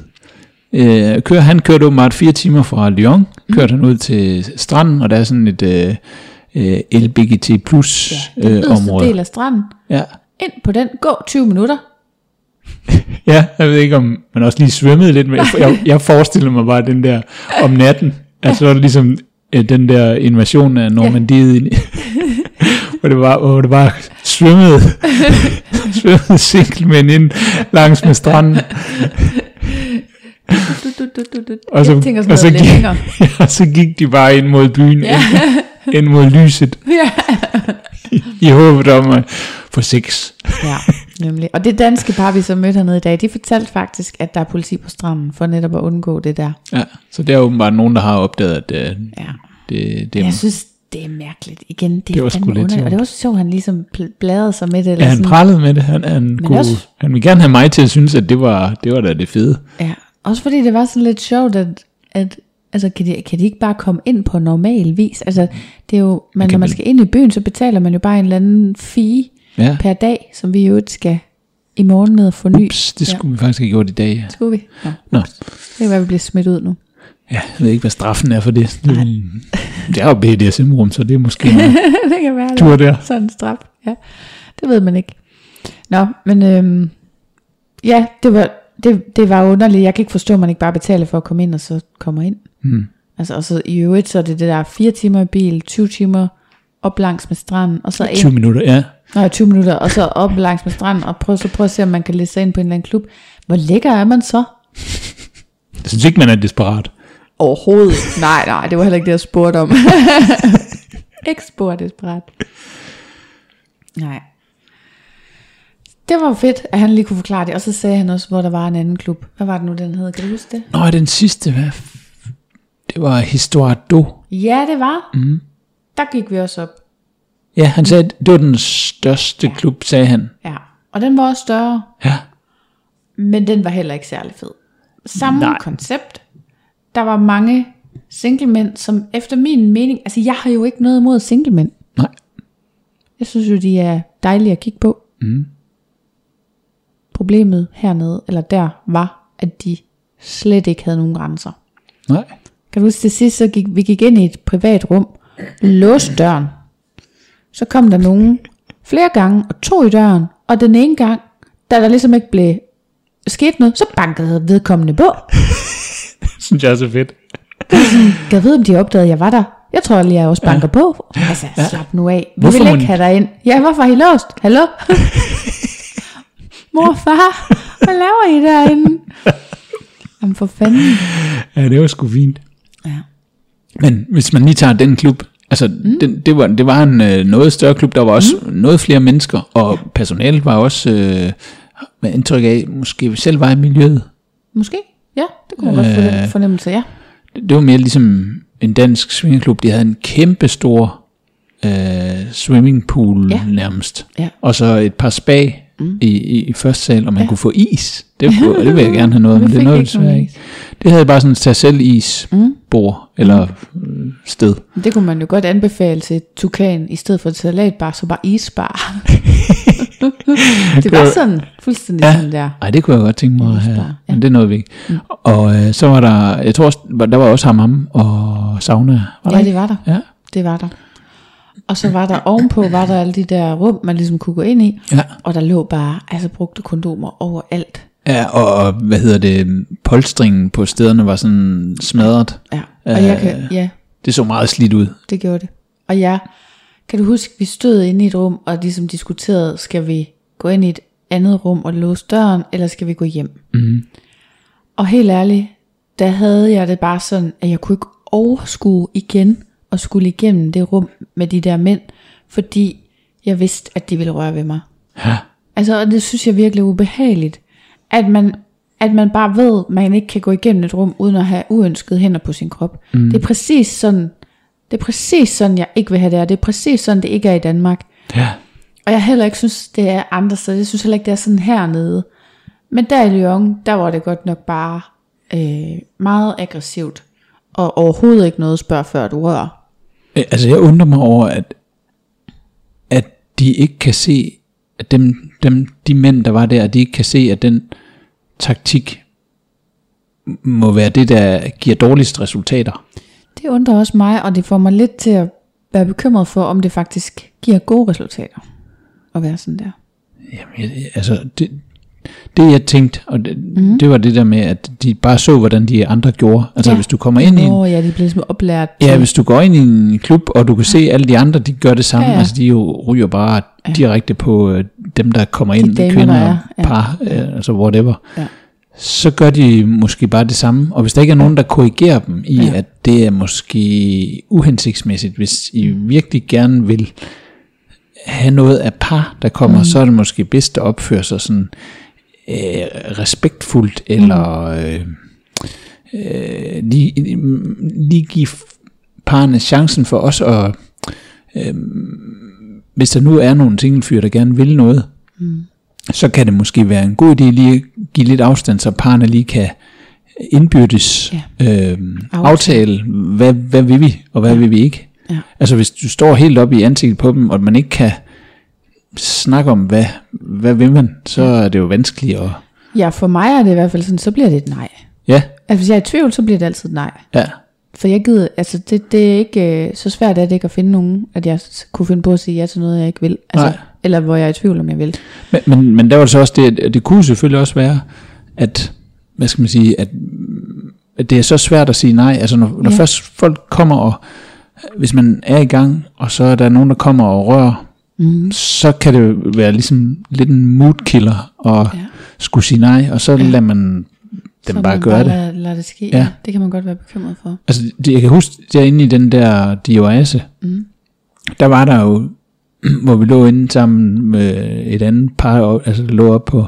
Øh, køre, han kørte åbenbart fire timer fra Lyon, kørte han ud til stranden, og der er sådan et, øh, øh, LBGT plus Ja, øh, område. del af stranden. Ja. Ind på den, gå 20 minutter. ja, jeg ved ikke om man også lige svømmede lidt, men jeg, jeg, forestiller mig bare den der om natten, at så er det ligesom øh, den der invasion af Normandiet, ja. hvor det var, hvor det bare svømmede, svømmede single ind langs med stranden. Du, du, du. Og så, jeg tænker sådan og så, gik, ja, så gik de bare ind mod byen, ja. ind, ind mod lyset, Ja. i håbet om at få sex. ja, nemlig. Og det danske par, vi så mødte hernede i dag, de fortalte faktisk, at der er politi på stranden, for netop at undgå det der. Ja, så der er åbenbart nogen, der har opdaget, at øh, Ja. det, det er... Jeg synes, det er mærkeligt. Igen, det, Det var sgu lidt. Og det var også sjovt, at han ligesom bladrede sig med det. Eller Ja, han sådan. prallede med det. Han, han, kunne, også- han ville gerne have mig til at synes, at det var, det var da det fede. Ja, også fordi det var sådan lidt sjovt, at, at altså, kan, de, kan de ikke bare komme ind på normal vis? Altså, det er jo, man, når man skal ind i byen, så betaler man jo bare en eller anden fee Ja. per dag, som vi jo skal i morgen ned og forny. Ups, det skulle vi faktisk have gjort i dag. Skulle vi? Nå. Nå. Det kan være, vi bliver smidt ud nu. Ja, jeg ved ikke, hvad straffen er for det. Det, det er jo BDSM-rum, så det er måske det kan være, tur der. er sådan en straf. Ja, det ved man ikke. Nå, men øhm, ja, det var, det, det var underligt. Jeg kan ikke forstå, at man ikke bare betaler for at komme ind, og så kommer ind. Hmm. Altså, og så i øvrigt, så er det det der 4 timer i bil, 20 timer op langs med stranden, og så 20 ind, minutter, ja. nej, 20 minutter, og så op langs med stranden, og prøv, så prøv at se, om man kan læse sig ind på en eller anden klub. Hvor lækker er man så? Jeg synes ikke, man er desperat. Overhovedet. Nej, nej, det var heller ikke det, jeg spurgte om. ikke spurgt desperat. Nej. Det var fedt, at han lige kunne forklare det. Og så sagde han også, hvor der var en anden klub. Hvad var det nu, den hed? Kan du huske det? Nå, den sidste, hvad? Det var Histoire d'eau. Ja, det var. Mm. Der gik vi også op. Ja, han sagde, det var den største klub, sagde han. Ja. Og den var også større. Ja. Men den var heller ikke særlig fed. Samme. Nej. koncept. Der var mange singlemænd, som efter min mening... Altså, jeg har jo ikke noget imod singlemænd. Nej. Jeg synes jo, de er dejlige at kigge på. Mm. Problemet hernede, eller der, var, at de slet ikke havde nogen grænser. Nej. Kan du huske til sidst, så gik vi gik ind i et privat rum, låste døren. Så kom der nogen flere gange og tog i døren, og den ene gang, da der ligesom ikke blev sket noget, så bankede vedkommende på. Synes jeg er så fedt. Jeg vide, om de opdagede, at jeg var der? Jeg tror lige, jeg også banker ja. på. Altså, slap nu af. Vi Hvorfor vil ikke den- have dig ind. Ja, hvorfor er I låst? Hallo? Mor far, hvad laver I derinde? Jamen for fanden. Ja, det var sgu fint. Men hvis man lige tager den klub, altså mm. den, det, var, det var en øh, noget større klub, der var også mm. noget flere mennesker, og personalet var også øh, med indtryk af, måske selv var i miljøet. Måske. Ja, det kunne man godt Øh. den fornemmelse, ja. Det, det var mere ligesom en dansk svingerklub, de havde en kæmpe stor øh, swimmingpool ja. nærmest. Ja. Og så et par spa mm. i, i, i første sal, og man ja. kunne få is. Det, kunne, det vil jeg gerne have noget, men det er ikke desværre ikke. Det havde bare sådan et tag selv is bord, eller øh, sted. Det kunne man jo godt anbefale til Tukan, i stedet for et salatbar, så bare isbar. det var sådan, fuldstændig Ja. sådan der. Ej, det kunne jeg godt tænke mig at have. Ja. Men det nåede vi ikke. Mm. Og øh, så var der, jeg tror der var også hammam og sauna. Var der Ja, ikke? det var der. Ja. Det var der. Og så var der ovenpå, var der alle de der rum, man ligesom kunne gå ind i. Ja. Og der lå bare, altså brugte kondomer overalt. Ja, og, hvad hedder det, polstringen på stederne var sådan smadret. Ja, og jeg kan, ja, Det så meget slidt ud. det gjorde det. Og jeg, kan du huske, vi stod inde i et rum, og ligesom diskuterede, skal vi gå ind i et andet rum og låse døren, eller skal vi gå hjem? Mm. Og helt ærligt, der havde jeg det bare sådan, at jeg kunne ikke overskue igen og skulle igennem det rum med de der mænd, fordi jeg vidste, at de ville røre ved mig. Ja. Altså, og det synes jeg virkelig er ubehageligt, at man, at man bare ved, at man ikke kan gå igennem et rum, uden at have uønskede hænder på sin krop. Mm. Det er præcis sådan, det er præcis sådan, jeg ikke vil have det, og det er præcis sådan, det ikke er i Danmark. ja. Og jeg heller ikke synes, det er andre steder. Jeg synes heller ikke, det er sådan hernede. Men der i Lyon, der var det godt nok bare øh, meget aggressivt. Og overhovedet ikke noget spørg før du rører. Øh, Altså, jeg undrer mig over, at, at de ikke kan se, at dem, dem, de mænd, der var der, de ikke kan se, at den taktik må være det, der giver dårligst resultater. Det undrer også mig, og det får mig lidt til at være bekymret for, om det faktisk giver gode resultater at være sådan der. Jamen, altså, det, det jeg tænkte, og det, mm. det var det der med, at de bare så, hvordan de andre gjorde. Altså ja. hvis du kommer ind i en, Nå, ja, de bliver ligesom oplært. ja, hvis du går ind i en klub, og du kan se, at alle de andre, de gør det samme. Ja, Ja. Altså de jo ryger bare ja. direkte på øh, dem, der kommer ind, damer, kvinder er, ja. par, øh, altså whatever. Ja. Så gør de måske bare det samme. Og hvis der ikke er nogen, der korrigerer dem i, ja. at det er måske uhensigtsmæssigt, hvis I virkelig gerne vil have noget af par, der kommer, mm. så er det måske bedst at opføre sig sådan øh, respektfuldt, eller øh, øh, lige, lige give parerne chancen for os at, øh, hvis der nu er nogle singlefyre, der gerne vil noget, mm. så kan det måske være en god idé lige at give lidt afstand, så parerne lige kan indbyrdes ja. øh, aftale, hvad, hvad vil vi, og hvad ja. vil vi ikke. Ja. Altså hvis du står helt op i ansigtet på dem, og man ikke kan snakke om, hvad, hvad vil man, så er det jo vanskeligt at... Ja, for mig er det i hvert fald sådan, så bliver det et nej. Ja, Altså hvis jeg er i tvivl, så bliver det altid et nej. ja, For jeg gider, altså det, det er ikke øh, så svært er det ikke at finde nogen, at jeg kunne finde på at sige ja til noget, jeg ikke vil. Altså, Nej. eller hvor jeg er i tvivl, om jeg vil. Men, men, men der var det så også det, at det kunne selvfølgelig også være, at, hvad skal man sige, at, at det er så svært at sige nej. Altså når, når ja. først folk kommer og, hvis man er i gang, og så er der nogen, der kommer og rører, Mm. så kan det være ligesom lidt en moodkiller at Ja. skulle sige nej, og så Ja. lader man dem Så bare man gøre bare det. Lad, lad det ske. Ja. Ja. Det kan man godt være bekymret for. Altså, det, jeg kan huske, derinde i den der dioase, Mm. der var der jo, hvor vi lå inde sammen med et andet par, og- altså lå op på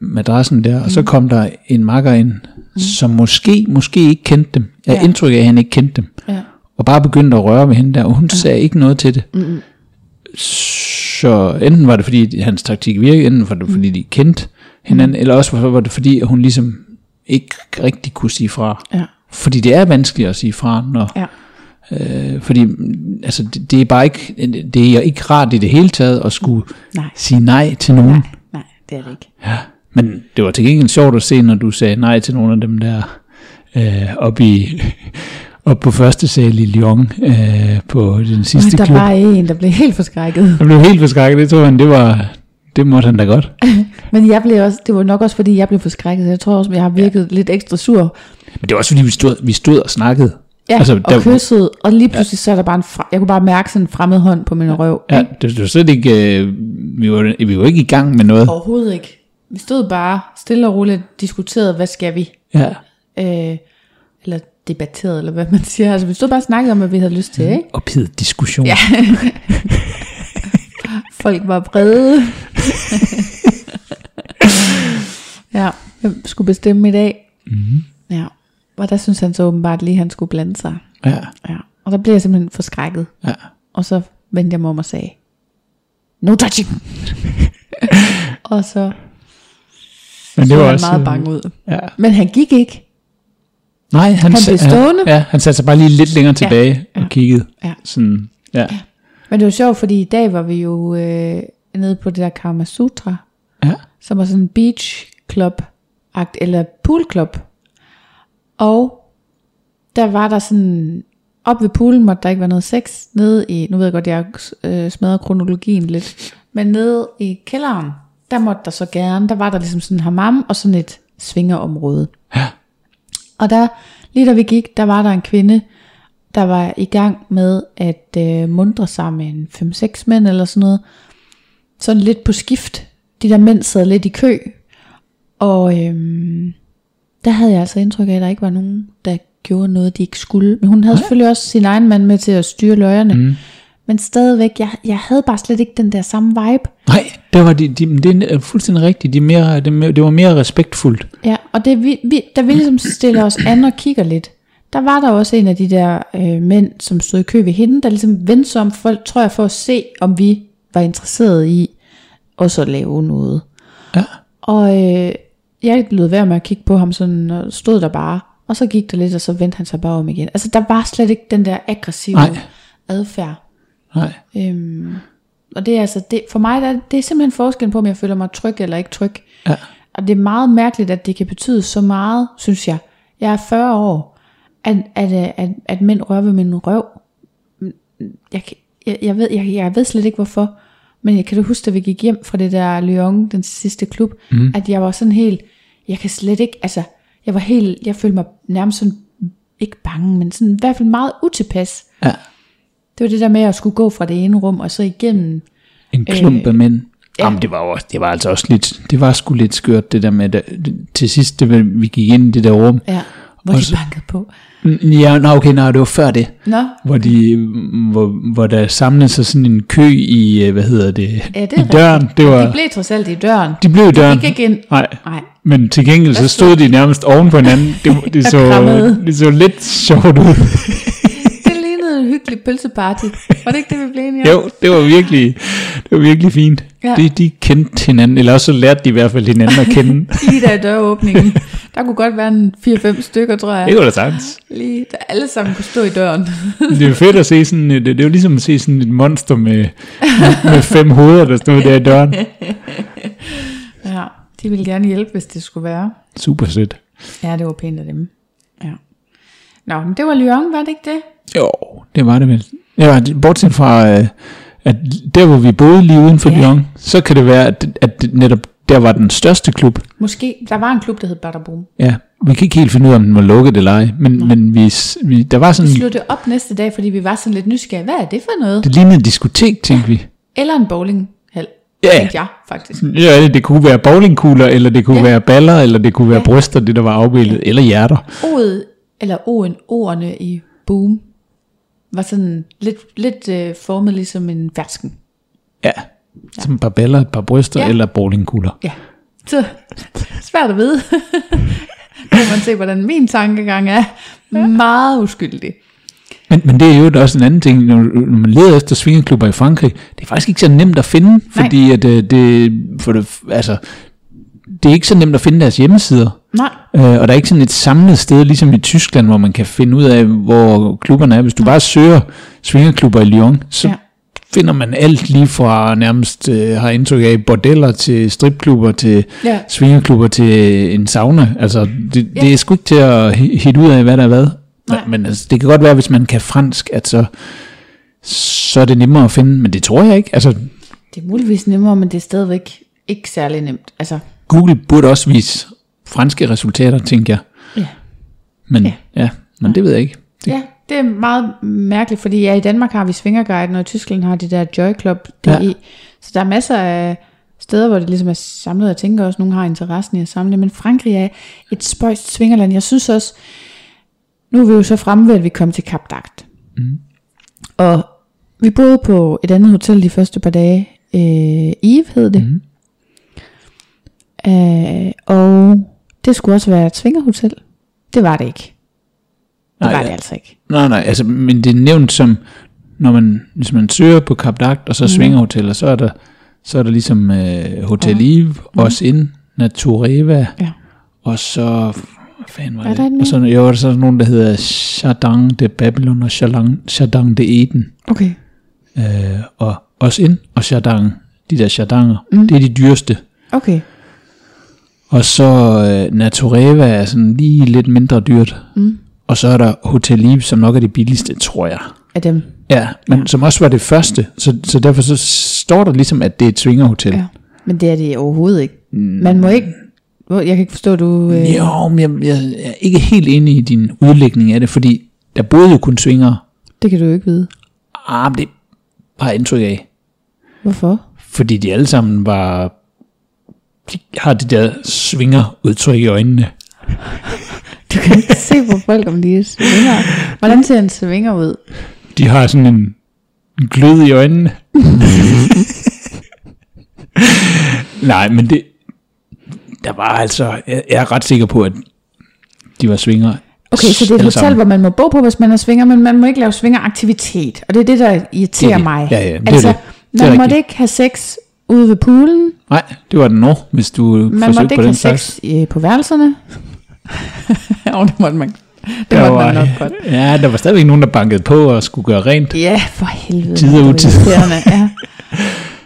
madrassen der, og så kom der en makker ind, mm. som måske, måske ikke kendte dem. Jeg Ja. indtryk af, at han ikke kendte dem. Ja. Og bare begyndte at røre ved hende der, og hun ja. sagde ikke noget til det. Mm-mm. Så enten var det fordi hans taktik virkede, enten var det fordi de kendte hinanden, Mm. eller også var det fordi at hun ligesom ikke rigtig kunne sige fra. Ja. Fordi det er vanskeligt at sige fra, når, Ja. øh, fordi mm, altså, det, det er bare ikke, det er ikke rart i det hele taget at skulle Nej. sige nej til nogen. Nej, nej, det er det ikke. Ja. Men det var til gengæld sjovt at se, når du sagde nej til nogle af dem der øh, op i op på første sal i Lyon øh, på den sidste der klub. var en, der blev helt forskrækket. Jeg blev helt forskrækket, det tror han, det var, det måtte han da godt. Men jeg blev også, det var nok også, fordi jeg blev forskrækket. Jeg tror også, jeg har virket ja. lidt ekstra sur. Men det var også fordi, vi stod, vi stod og snakkede. Ja, Altså, der- og kyssede, og lige pludselig så er der bare en, fra, jeg kunne bare mærke sådan en fremmed hånd på min røv. Ja, ikke? det, det var slet ikke, øh, vi, var, vi var ikke i gang med noget. Overhovedet ikke. Vi stod bare stille og roligt og diskuterede, hvad skal vi? Ja. Øh, eller debatterede, eller hvad man siger. Altså vi stod bare og snakkede om, hvad vi havde lyst til, ikke? Ophedet diskussion. Ja. Folk var brede. ja, hvem skulle bestemme i dag? Mm-hmm. Ja, og der synes han så åbenbart lige, at han skulle blande sig. Ja, Ja, og der blev jeg simpelthen forskrækket. ja. Og så vendte jeg mig om og sagde, no touching. og så Men så han meget bange ud. Ja. Men han gik ikke. Nej, han, Han blev stående. Ja, han satte sig bare lige lidt længere tilbage ja. og kiggede. Ja. Sådan, ja. Men det var sjovt, fordi i dag var vi jo øh, nede på det der Karma Sutra, Ja. som var sådan en beach club, eller pool club. Og der var der sådan, op ved poolen måtte der ikke være noget sex, nede i, nu ved jeg godt, jeg øh, smadrer kronologien lidt, men nede i kælderen, der måtte der så gerne, der var der ligesom sådan en hammam og sådan et svingerområde. Ja. Og der, lige da vi gik, der var der en kvinde, der var i gang med at øh, mundre sig med en 5-6 mænd eller sådan noget. Sådan lidt på skift. De der mænd sad lidt i kø. Og øhm, der havde jeg altså indtryk af, at der ikke var nogen, der gjorde noget, de ikke skulle. Men hun havde selvfølgelig også sin egen mand med til at styre løjerne. Mm. Men stadigvæk, jeg, jeg havde bare slet ikke den der samme vibe. Nej, det var de, de, det er fuldstændig rigtigt. De mere, det, var mere respektfuldt. Ja, og det, vi, vi, da vi ligesom stiller os an og kigger lidt, der var der også en af de der øh, mænd, som stod i kø ved hende, der ligesom vendte sig om, for, tror jeg, for at se, om vi var interesserede i også at lave noget. Ja. Og øh, jeg lød være med at kigge på ham sådan, og stod der bare, og så gik der lidt, og så vendte han sig bare om igen. Altså, der var slet ikke den der aggressive Nej. adfærd. Nej. Øhm, og det er altså, det, for mig, der, det er simpelthen forskel på, om jeg føler mig tryg eller ikke tryg. Ja. Og det er meget mærkeligt, at det kan betyde så meget, synes jeg. Jeg er 40 år, at, at, at, at mænd rører ved min røv. jeg, jeg, jeg, ved, jeg, jeg ved slet ikke hvorfor, men jeg kan du huske, da vi gik hjem fra det der Lyon, den sidste klub, mm. at jeg var sådan helt, jeg kan slet ikke, altså, jeg var helt, jeg følte mig nærmest sådan, ikke bange, men sådan i hvert fald meget utilpas. Ja. Det var det der med at skulle gå fra det ene rum, og så igennem, En klump af mænd. Øh, ja. Jamen, det var, også, det var altså også lidt, det var sgu lidt skørt, det der med, at til sidst, det, vi gik ind i det der rum. ja, hvor de så- bankede på. Ja, nå, okay, nej, det var før det. Nå, Hvor, de, hvor, hvor der samlede sig sådan en kø i, øh, hvad hedder det, Ja, det i døren. rigtigt. Det var, de blev trods alt i døren. de blev i døren. gik ikke ind. Nej, Nej, men til gengæld så stod de nærmest oven på hinanden. Det, det, så, det så lidt sjovt ud. en hyggelig pølseparty. Var det ikke det, vi blev enige om? Jo, det var virkelig, det var virkelig fint. Ja. De, de kendte hinanden, eller også så lærte de i hvert fald hinanden at kende. Lige der i døråbningen. Der kunne godt være en 4-5 stykker, tror jeg. det var da sagtens. Lige, der alle sammen kunne stå i døren. Det er jo fedt at se sådan et, det er jo ligesom at se sådan et monster med, med, med fem hoveder, der stod der i døren. ja, de ville gerne hjælpe, hvis det skulle være. Super sødt. Ja, det var pænt af dem. Ja. Nå, men det var Lyon, var det ikke det? Jo, det var det vel. Ja, bortset fra, øh, at der hvor vi boede lige uden for Ja. ja. Lyon, så kan det være, at, at det netop der var den største klub. Måske, der var en klub, der hed Badabum. Ja, vi kan ikke helt finde ud af, om den var lukket eller ej, men, men vi, vi, der var sådan, Vi slog det op næste dag, fordi vi var sådan lidt nysgerrige. Hvad er det for noget? det lignede et diskotek, tænkte vi. Eller en bowlinghal, Ja. tænkte jeg faktisk. Ja, det, det kunne være bowlingkugler, eller det kunne Ja. ja. være baller, eller det kunne være Ja. ja. bryster, det der var afbildet, ja. eller hjerter. O'et, eller O'en, ordene i boom, var sådan lidt, lidt øh, formet ligesom en fersken. Ja, som et par baller, et par bryster, Ja. ja. eller bowlingkugler. Ja, så svært at vide. Nu kan man se, hvordan min tankegang er meget uskyldig. Men, men det er jo også en anden ting, når, når man leder efter svingerklubber i Frankrig, det er faktisk ikke så nemt at finde, fordi at, øh, det, for det, altså, det er ikke så nemt at finde deres hjemmesider. Nej, Øh, og der er ikke sådan et samlet sted, ligesom i Tyskland, hvor man kan finde ud af, hvor klubberne er. Hvis du bare søger svingerklubber i Lyon, så Ja. finder man alt lige fra nærmest, øh, har indtryk af, bordeller til stripklubber til Ja. svingerklubber til en sauna. Altså, det, Ja. det er sgu ikke til at hi- hitte ud af, hvad der er hvad. Nej. Men altså, det kan godt være, hvis man kan fransk, at så, så er det nemmere at finde, men det tror jeg ikke. Altså, det er muligvis nemmere, men det er stadigvæk ikke særlig nemt. Altså, Google burde også vise franske resultater, tænker jeg. ja. Men Ja. ja, ja men det ved jeg ikke. Det, Ja, det er meget mærkeligt, fordi ja, i Danmark har vi Svingerguiden, og i Tyskland har de der Joy Club. DE. Ja. Ja. Så der er masser af steder, hvor det ligesom er samlet. Jeg tænker også, at nogen har interessen i at samle. Men Frankrig er et spøjst svingerland. Jeg synes også, nu er vi jo så fremme ved, at vi kom til Kap Dagt. Mm. Og vi boede på et andet hotel de første par dage. Øh, Eve hed det. Mm. Øh, og det skulle også være et svingerhotel. Det var det ikke. Det Nej, var ja. det altså ikke. Nej, nej, altså, men det er nævnt som, når man, hvis man søger på Kap Dagt, og så Mhm. svingerhoteller, så er der, så er der ligesom øh, Hotel Eve, mm. også ind, Natureva, Ja. og så, fanden var Er det? der og så, jo, der er så nogen, der hedder Chardin de Babylon og Chardin, Chardin de Eden, Okay. øh, og også ind, og Chardin, de der Chardiner, mm. det er de dyreste. Okay. Og så øh, Natureva er sådan lige lidt mindre dyrt. Mm. Og så er der Hotel Eve, som nok er det billigste, tror jeg. Af dem. Ja, men ja. som også var det første, så, så derfor så står der ligesom, at det er et swingerhotel. Ja. Men det er det overhovedet ikke. Man må ikke... Jeg kan ikke forstå, at du... Øh, Jo, men jeg, jeg er ikke helt enig i din udlægning af det, fordi der boede jo kun swingere. Det kan du jo ikke vide. Ah, men det har jeg indtryk af. Hvorfor? Fordi de alle sammen var... Har det der swinger-udtryk i øjnene. Du kan ikke se på folk, om de er svinger. Hvordan ser en svinger ud? De har sådan en, en glød i øjnene. Nej, men det... Der var altså... Jeg, jeg er ret sikker på, at de var swingere. Okay, så det er et hotel, sammen. hvor man må bo på, hvis man er svinger, men man må ikke lave svingeraktivitet. Og det er det, der irriterer Det er det. mig. Ja, ja, det altså, det. Det man måtte rigtigt. ikke have sex ude ved poolen. Nej, det var den nu, hvis du Man måtte forsøgte ikke på have den sex slags. øh, på værelserne. Jo, det måtte man. Det Der måtte man var- nok godt. Ja, der var stadigvæk nogen, der bankede på og skulle gøre rent. Ja, for helvede. Tid og hvor er du utid. Ja.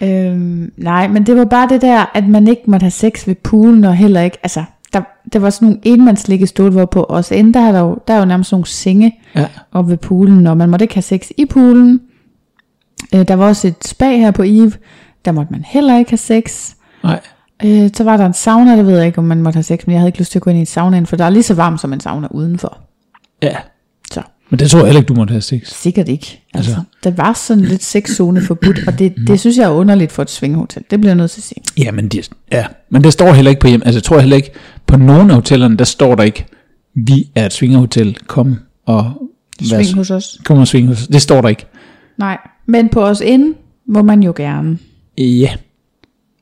Øhm, nej, men det var bare det der, at man ikke måtte have sex ved poolen, og heller ikke, altså, der, der var sådan nogle enmandsliggestol, hvor på os ende, der er, der, jo, der er jo nærmest nogle senge Ja. oppe ved poolen, og man måtte ikke have sex i poolen, Øh, der var også et spa her på Eve. Der måtte man heller ikke have sex. Nej. Øh, så var der en sauna, det ved jeg ikke, om man måtte have sex, men jeg havde ikke lyst til at gå ind i en sauna, for der er lige så varmt som en sauna udenfor. Ja. Så Men det tror jeg heller ikke, du måtte have sex. sikkert ikke. Altså, Altså. der var sådan lidt sexzone forbudt, og det, det synes jeg er underligt for et svingehotel. Det bliver jeg nødt til at sige. Ja, men, de, ja. men det står heller ikke på hjem. Altså, jeg tror heller ikke, på nogle af hotellerne, der står der ikke, vi er et svingerhotel, kom og Sving hos os. kom og sving hos os. Det står der ikke. Nej, men på os inde må man jo gerne. Ja.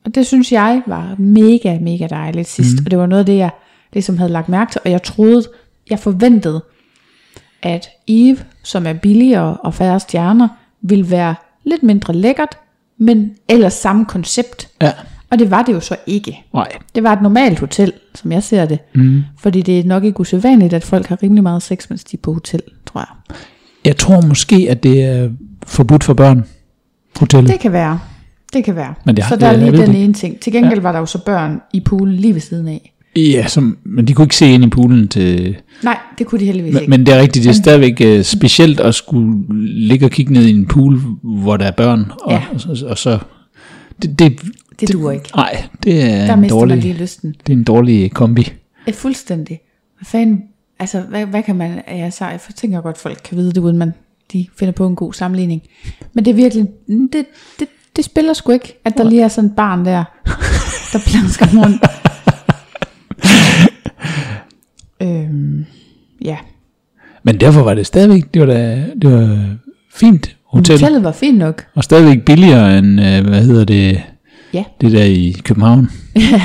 Og det synes jeg var mega, mega dejligt sidst. Mm. Og det var noget af det, jeg ligesom havde lagt mærke til. Og jeg troede, jeg forventede, at Eve, som er billigere og færre stjerner, ville være lidt mindre lækkert, men ellers samme koncept. Ja. Og det var det jo så ikke. Nej. Det var et normalt hotel, som jeg ser det. Mm. Fordi det er nok ikke usædvanligt, at folk har rimelig meget sex, mens de er på hotel, tror jeg. Jeg tror måske, at det er forbudt for børn. Hotellet. Det kan være. Det kan være. Men det har- så der er jeg lige den det. ene ting. Til gengæld ja. var der jo så børn i poolen lige ved siden af. Ja, som, men de kunne ikke se ind i poolen til... Nej, det kunne de heldigvis Men, ikke. men det er rigtigt, det er stadigvæk uh, specielt at skulle ligge og kigge ned i en pool, hvor der er børn. Og, Ja. og, og, og så... Det, det, det duer ikke. nej, det er Der en dårlig, man lige lysten. det er en dårlig kombi. Ja, fuldstændig. Hvad fanden, altså, hvad, hvad kan man, ja, så, jeg tænker godt, folk kan vide det, uden man de finder på en god sammenligning. Men det er virkelig, det, det, det spiller sgu ikke, at der lige er sådan et barn der, der plansker rundt. øhm, ja, Men derfor var det stadigvæk, det var da, det var fint hotel, hotel. hotellet var fint nok. og stadigvæk billigere end, uh, hvad hedder det, Ja, det der i København.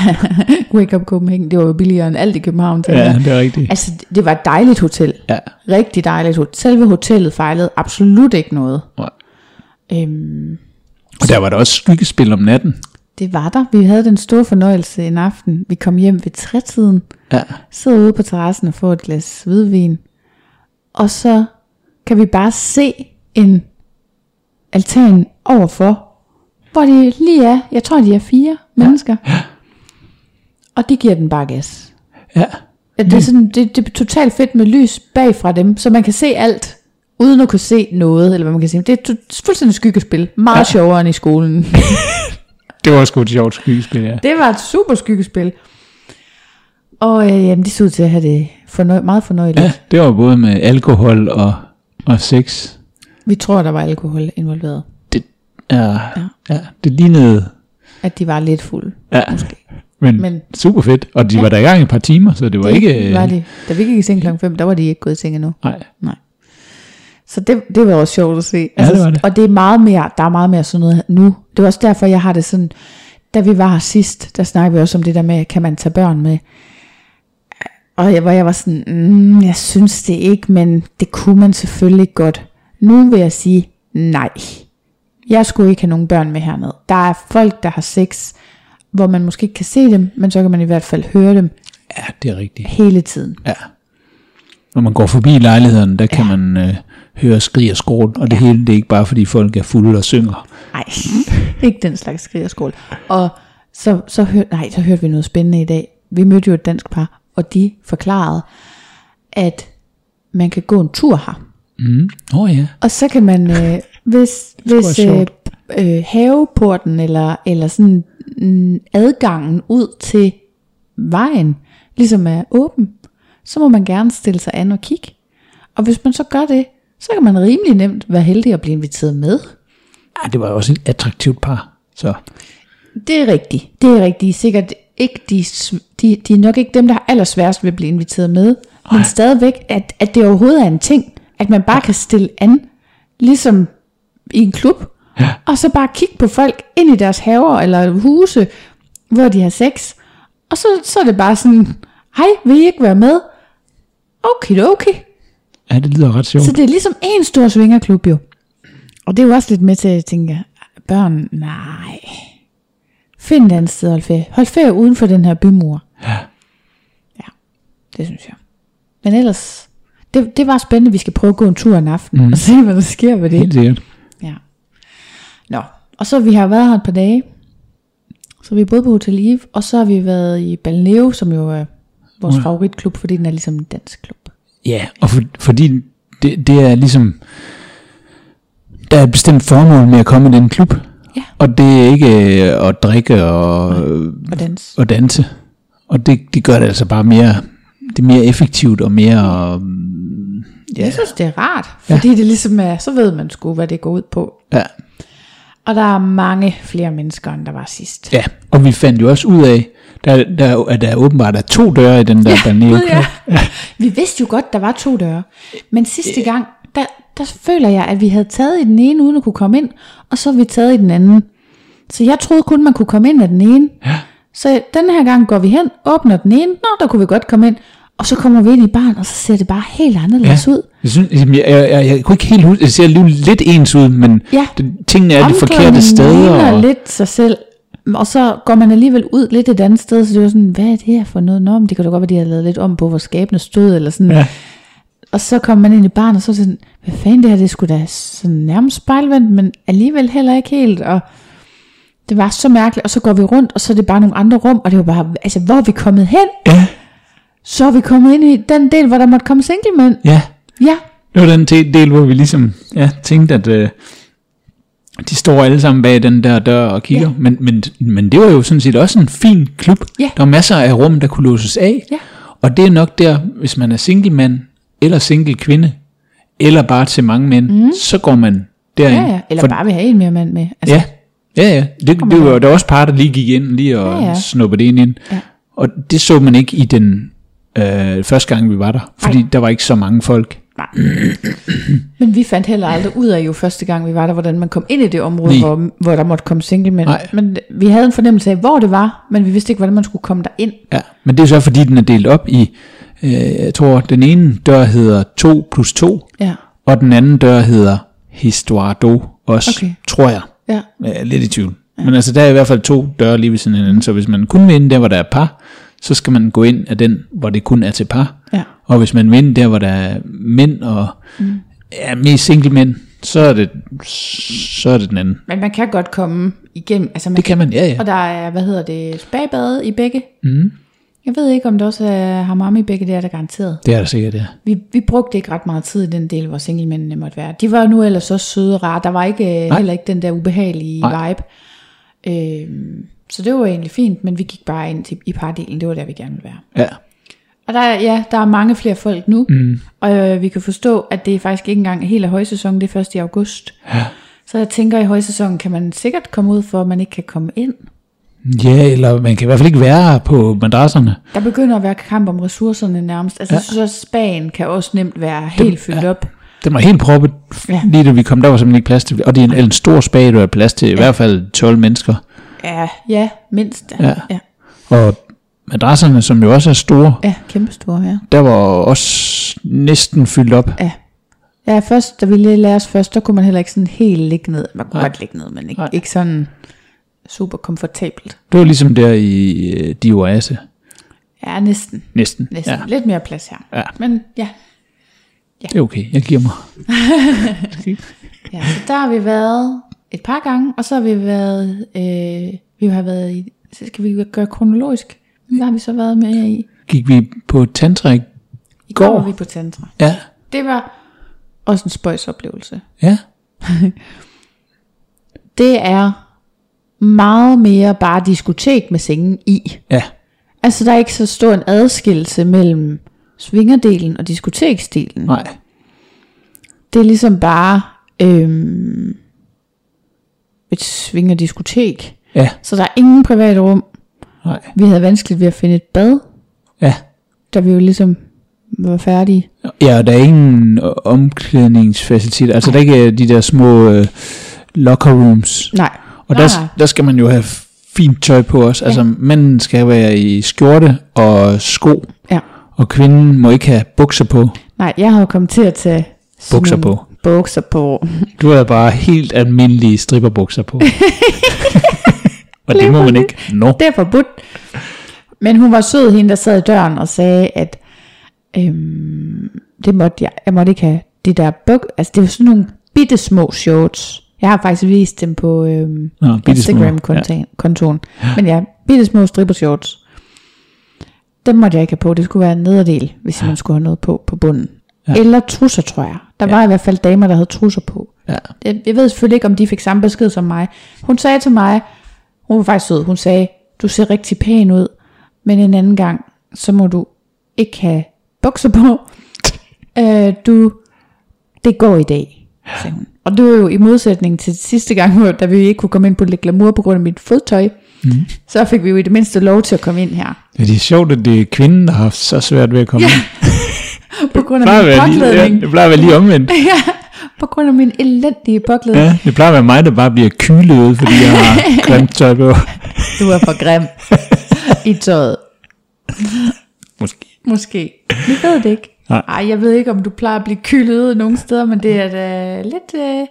Wake Up Copenhagen, det var jo billigere end alt i København. Ja, jeg. det er rigtigt. Altså, det var et dejligt hotel. Ja. Rigtig dejligt hotel. Selve hotellet fejlede absolut ikke noget. Nej. Øhm, Og der var der også skyggespil om natten. Det var der. Vi havde den store fornøjelse en aften. Vi kom hjem ved trætiden, Ja. sidder ude på terrassen og får et glas hvidvin. Og så kan vi bare se en altan overfor, hvor de lige er, jeg tror de er fire mennesker. Og de giver den bare gas. Ja. Ja, Det er, sådan, det, det er totalt fedt med lys bag fra dem, så man kan se alt, uden at kunne se noget, eller hvad man kan sige. Det er fuldstændig skyggespil. Meget ja. sjovere end i skolen. Det var sgu et sjovt skyggespil, ja. Det var et super skyggespil. Og øh, jamen, de så ud til at have det fornøj- meget fornøjeligt. Ja. Det var både med alkohol og, og sex. Vi tror, der var alkohol involveret. Det, ja, ja. ja, det lignede, At de var lidt fulde. ja, Måske. men, Men- super fedt. Og de ja. var der i gang i et par timer, så det var det ikke... Var de, da vi gik i seng klokken 5, der var de ikke gået i seng endnu. Nej, Nej. Så det, det var også sjovt at se. Altså, det var det. Og det er meget mere, der er meget mere sådan noget nu. Det var også derfor, jeg har det sådan, da vi var her sidst, der snakkede vi også om det der med, kan man tage børn med? Og jeg, hvor jeg var sådan, mm, jeg synes det ikke, men det kunne man selvfølgelig godt. Nu vil jeg sige, nej. Jeg skulle ikke have nogen børn med hernede. Der er folk, der har sex, hvor man måske ikke kan se dem, men så kan man i hvert fald høre dem ja, det er rigtigt. hele tiden. Ja. Når man går forbi lejligheden, der kan man øh, høre skrig og skrål, og det hele det er ikke bare fordi folk er fulde og synger. Nej, ikke den slags skrig og skål. Og så, så, hør, nej, så hørte vi noget spændende i dag. Vi mødte jo et dansk par, og de forklarede, at man kan gå en tur her. Mm. Oh, ja. Og så kan man, øh, hvis, hvis øh, øh, haveporten eller, eller sådan mm, adgangen ud til vejen ligesom er åben, så må man gerne stille sig an og kigge. Og hvis man så gør det, så kan man rimelig nemt være heldig at blive inviteret med. ja. det var også et attraktivt par. Så Det er rigtigt. Det er rigtigt. Sikkert ikke de, de, de er nok ikke dem, der har allersværest ved at blive inviteret med. Men stadigvæk, at, at det overhovedet er en ting. At man bare kan stille an, ligesom i en klub. Ja. Og så bare kigge på folk ind i deres haver eller huse, hvor de har sex. Og så, så er det bare sådan, hej, vil I ikke være med? Okay, okay. Ja, det lyder ret sjovt. Så det er ligesom en stor svingerklub jo. Og det er jo også lidt med til at tænke, børn, nej. Find et andet sted at holde ferie. Hold ferie uden for den her bymur. Ja. Ja, det synes jeg. Men ellers, det, det var spændende, vi skal prøve at gå en tur en aften, mm. og se, hvad der sker ved det. Helt sikkert. Ja. Nå, og så vi har været her et par dage. Så vi er både på Hotel Eve, og så har vi været i Balneo, som jo er vores Ja. favoritklub, fordi den er ligesom en dansk klub. Ja, og for, fordi det, det er ligesom, Der er et bestemt formål med at komme i den klub. Ja. Og det er ikke øh, at drikke og, Og dans. og danse. Og det, det gør det altså bare mere, det er mere effektivt og mere... um, Ja. Jeg synes, det er rart, fordi ja. det ligesom er, så ved man sgu, hvad det går ud på. Ja, Og der er mange flere mennesker, end der var sidst. ja. Og vi fandt jo også ud af, der, der, at der åbenbart er to døre i den der ja, Gud, ja. Vi vidste jo godt, der var to døre. Men sidste gang, der, der føler jeg, at vi havde taget i den ene, uden at kunne komme ind, og så har vi taget i den anden. Så jeg troede kun, man kunne komme ind af den ene. Ja. Så den her gang går vi hen, åbner den ene, nå, der kunne vi godt komme ind. Og så kommer vi ind i baren, og så ser det bare helt anderledes Ja. ud. Jeg, synes, jeg, jeg, jeg, jeg, kunne ikke helt huske, det ser lidt ens ud, men Ja. det, tingene er de forkerte steder. Og, lidt sig selv. Og så går man alligevel ud lidt et andet sted, så det var sådan, hvad er det her for noget? Nå, men det kan da godt være, de har lavet lidt om på, hvor skabene stod, eller sådan. ja, Og så kommer man ind i baren, og så sådan, hvad fanden det her, det skulle da sådan nærmest spejlvendt, men alligevel heller ikke helt, og det var så mærkeligt, og så går vi rundt, og så er det bare nogle andre rum, og det var bare, altså hvor er vi kommet hen? ja, Så er vi kommet ind i den del, hvor der måtte komme singlemænd. ja. Ja, Det var den del, hvor vi ligesom ja, tænkte, at øh, de står alle sammen bag den der dør og kigger. Ja. Men, men, men det var jo sådan set også en fin klub. Ja. Der var masser af rum, der kunne låses af. Ja. Og det er nok der, hvis man er single mand, eller single kvinde, eller bare til mange mænd, mm. så går man derind. ja, ja. Eller For- bare vil have en mere mand med. Altså, Ja, ja, ja. Det, det var der også par, der lige gik ind lige og Ja, ja, snuppede det ind. Ja. Og det så man ikke i den øh, første gang, vi var der. Fordi Nej. der var ikke så mange folk. Men vi fandt heller aldrig ud af jo første gang, vi var der, hvordan man kom ind i det område, Nej. hvor, hvor der måtte komme singlemænd. Nej. Men vi havde en fornemmelse af, hvor det var, men vi vidste ikke, hvordan man skulle komme derind. Ja, men det er så fordi, den er delt op i, øh, jeg tror, den ene dør hedder 2 plus 2, Ja, og den anden dør hedder Histoire d'eau også, Okay. tror jeg. ja, Jeg er lidt i tvivl. Ja. Men altså, der er i hvert fald to døre lige ved siden af hinanden, så hvis man kun vil ind der, hvor der er par, så skal man gå ind af den, hvor det kun er til par. ja. Og hvis man vil ind der, hvor der er mænd og mm. er mest single mænd, så er det, så er det den anden. Men man kan godt komme igennem. Altså man Det kan man, ja ja. Og der er, hvad hedder det, spagbad i begge. Mm. Jeg ved ikke, om der også er hammam i begge, det er der garanteret. Det er der sikkert, ja. Vi, vi brugte ikke ret meget tid i den del, hvor singlemændene måtte være. De var nu ellers også søde og rare. Der var ikke, Nej. heller ikke den der ubehagelige Nej. vibe. Øhm, så det var egentlig fint, men vi gik bare ind til, i pardelen. Det var der, vi gerne ville være. Ja, Og der, er- ja, der er mange flere folk nu. Mm. Og øh, vi kan forstå, at det er faktisk ikke engang hele højsæsonen. Det er først i august. ja. Så jeg tænker, at i højsæsonen kan man sikkert komme ud for, at man ikke kan komme ind. Ja, eller man kan i hvert fald ikke være på madrasserne. Der begynder at være kamp om ressourcerne nærmest. Altså, ja. Ja. jeg synes også, Spanien kan også nemt være helt fyldt ja. op. Den var helt proppet, Ja. ja. lige da vi kom, der var simpelthen ikke plads til, og det er en, en stor spag, der er plads til i hvert fald 12 mennesker. Ja, ja, mindst. Ja. ja. Og madrasserne, som jo også er store, ja kæmpestore, ja. der var også næsten fyldt op. Ja. Ja, først, da vi lige lærte os først, der kunne man heller ikke sådan helt ligge ned. Man kunne Nej. godt ligge ned, men ikke, Nej. ikke sådan super komfortabelt. Det var ligesom der i øh, de oase. Ja, næsten. Næsten. næsten. Ja, Ja. Lidt mere plads her. Ja. Men ja, det er okay. Jeg giver mig. ja, så der har vi været et par gange, og så har vi været, øh, vi har været i, så skal vi gøre kronologisk. Hvad har vi så været med i? Gik vi på tantra i I går Går. var vi på Tantra. Ja. Det var også en spøjs oplevelse. Ja. Det er meget mere bare diskotek med sengen i. Ja. Altså der er ikke så stor en adskillelse mellem swingerdelen og diskoteksdelen. Nej. Det er ligesom bare øhm, et svingerdiskotek. Ja. Så der er ingen private rum. Nej. Vi havde vanskeligt ved at finde et bad, Ja. da vi jo ligesom var færdige. Ja, og der er ingen øh, omklædningsfaciliteter. Altså, der er ikke de der små øh, locker rooms. Nej. Og der, nej. der skal man jo have fint tøj på også. Altså, manden skal være i skjorte og sko, Ja. og kvinden må ikke have bukser på. Nej, jeg har jo kommet til at tage Bukser på. Bukser på. Du havde bare helt almindelige stripperbukser på. og det må man ikke. Nå. Det er forbudt. Men hun var sød, hende der sad i døren og sagde, at øhm, det måtte jeg, jeg måtte ikke have de der buk, altså det var sådan nogle bitte små shorts. Jeg har faktisk vist dem på øhm, Nå. Instagram-kontoen. Ja. Men ja, bitte små stripper shorts. Dem måtte jeg ikke have på. Det skulle være en nederdel, hvis man skulle have noget på på bunden. Ja. Eller trusser, tror jeg. Der ja. var i hvert fald damer, der havde trusser på. Ja. Jeg, jeg ved selvfølgelig ikke, om de fik samme besked som mig. Hun sagde til mig, hun var faktisk sød, hun sagde, du ser rigtig pæn ud, men en anden gang, så må du ikke have bukser på. øh, du, det går i dag, sagde hun. Og det var jo i modsætning til sidste gang, hvor- da vi ikke kunne komme ind på Le Glamour på grund af mit fodtøj. Mm. Så fik vi jo i det mindste lov til at komme ind her. Ja, det er sjovt, at det er kvinden, der har haft så svært ved at komme Ja. ind. På grund af min være lige, ja, påklædning. det plejer at være lige omvendt. Ja, på grund af min elendige påklædning. Ja, det plejer at være mig, der bare bliver kylet ud, fordi jeg har grimt tøj på. Du er for grim i tøjet. Måske. Måske. Vi ved det ikke. Nej. Ej, jeg ved ikke, om du plejer at blive kylet ud nogle steder, men det er da lidt... Øh,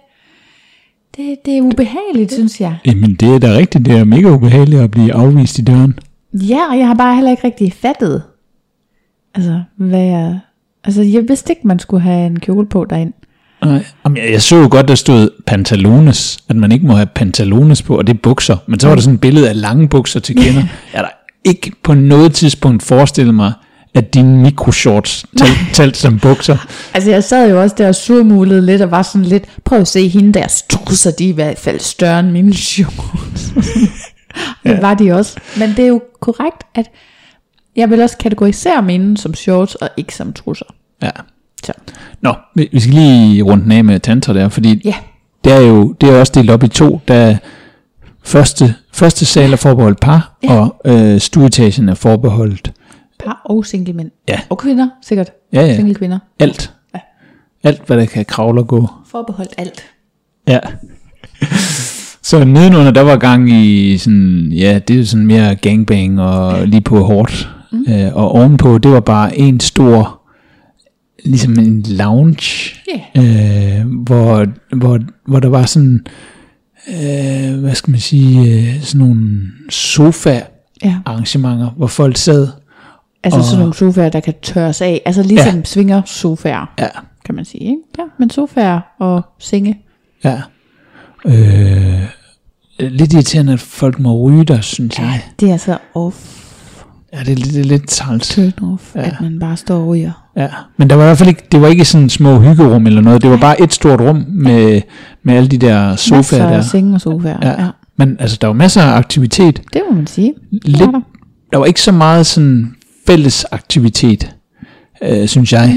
det, det er ubehageligt, synes jeg. Jamen, det er da rigtigt. Det er mega ubehageligt at blive afvist i døren. Ja, og jeg har bare heller ikke rigtig fattet, altså, hvad jeg... Altså, jeg vidste ikke, man skulle have en kjole på derind. Nej. Jamen, jeg, jeg så jo godt, der stod pantalones, at man ikke må have pantalones på, og det er bukser. Men så var der sådan et billede af lange bukser til kvinder. Jeg da ikke på noget tidspunkt forestillet mig, at dine mikroshorts tal, talt som bukser. Altså, jeg sad jo også der og surmulede lidt, og var sådan lidt, prøv at se hende der strusser, de er i hvert fald større end mine shorts. det var de også. Men det er jo korrekt, at jeg vil også kategorisere mine som shorts, og ikke som trusser. Ja. Så. Nå, vi, vi skal lige runde den af med tantra der, fordi Ja, det er jo det er også delt op i to. Der er første, første sal er forbeholdt par, Ja. og øh, stueetagen er forbeholdt par og single mænd. Ja. Og kvinder, sikkert. Ja, ja. Single kvinder. alt. Ja. Alt, hvad der kan kravle og gå. Forbeholdt alt. Ja. Så nedenunder, der var gang i sådan, ja, det er sådan mere gangbang og lige på hårdt. Mm. Øh, og ovenpå, det var bare en stor, ligesom en lounge, Ja. øh, hvor, hvor, hvor der var sådan, øh, hvad skal man sige, øh, sådan nogle sofa-arrangementer, Ja. hvor folk sad. Altså Og- sådan nogle sofaer, der kan tørres af. Altså ligesom Ja. ja. svinger sofaer, Ja, kan man sige. Ikke? Ja, men sofaer og senge. ja. Øh, lidt irriterende, at folk må ryge der, synes jeg. Det er altså off, Ja, det er lidt, det er lidt træls. turn off, Ja. ja. at man bare står og ryger. Ja, men der var i hvert fald ikke, det var ikke sådan små hyggerum eller noget. Det var bare et stort rum med, med alle de der sofaer Masser der. af senge og sofaer. Ja. Ja. ja. Men altså, der var masser af aktivitet. Det må man sige. Lidt, var der. der var ikke så meget sådan fælles aktivitet, øh, synes jeg.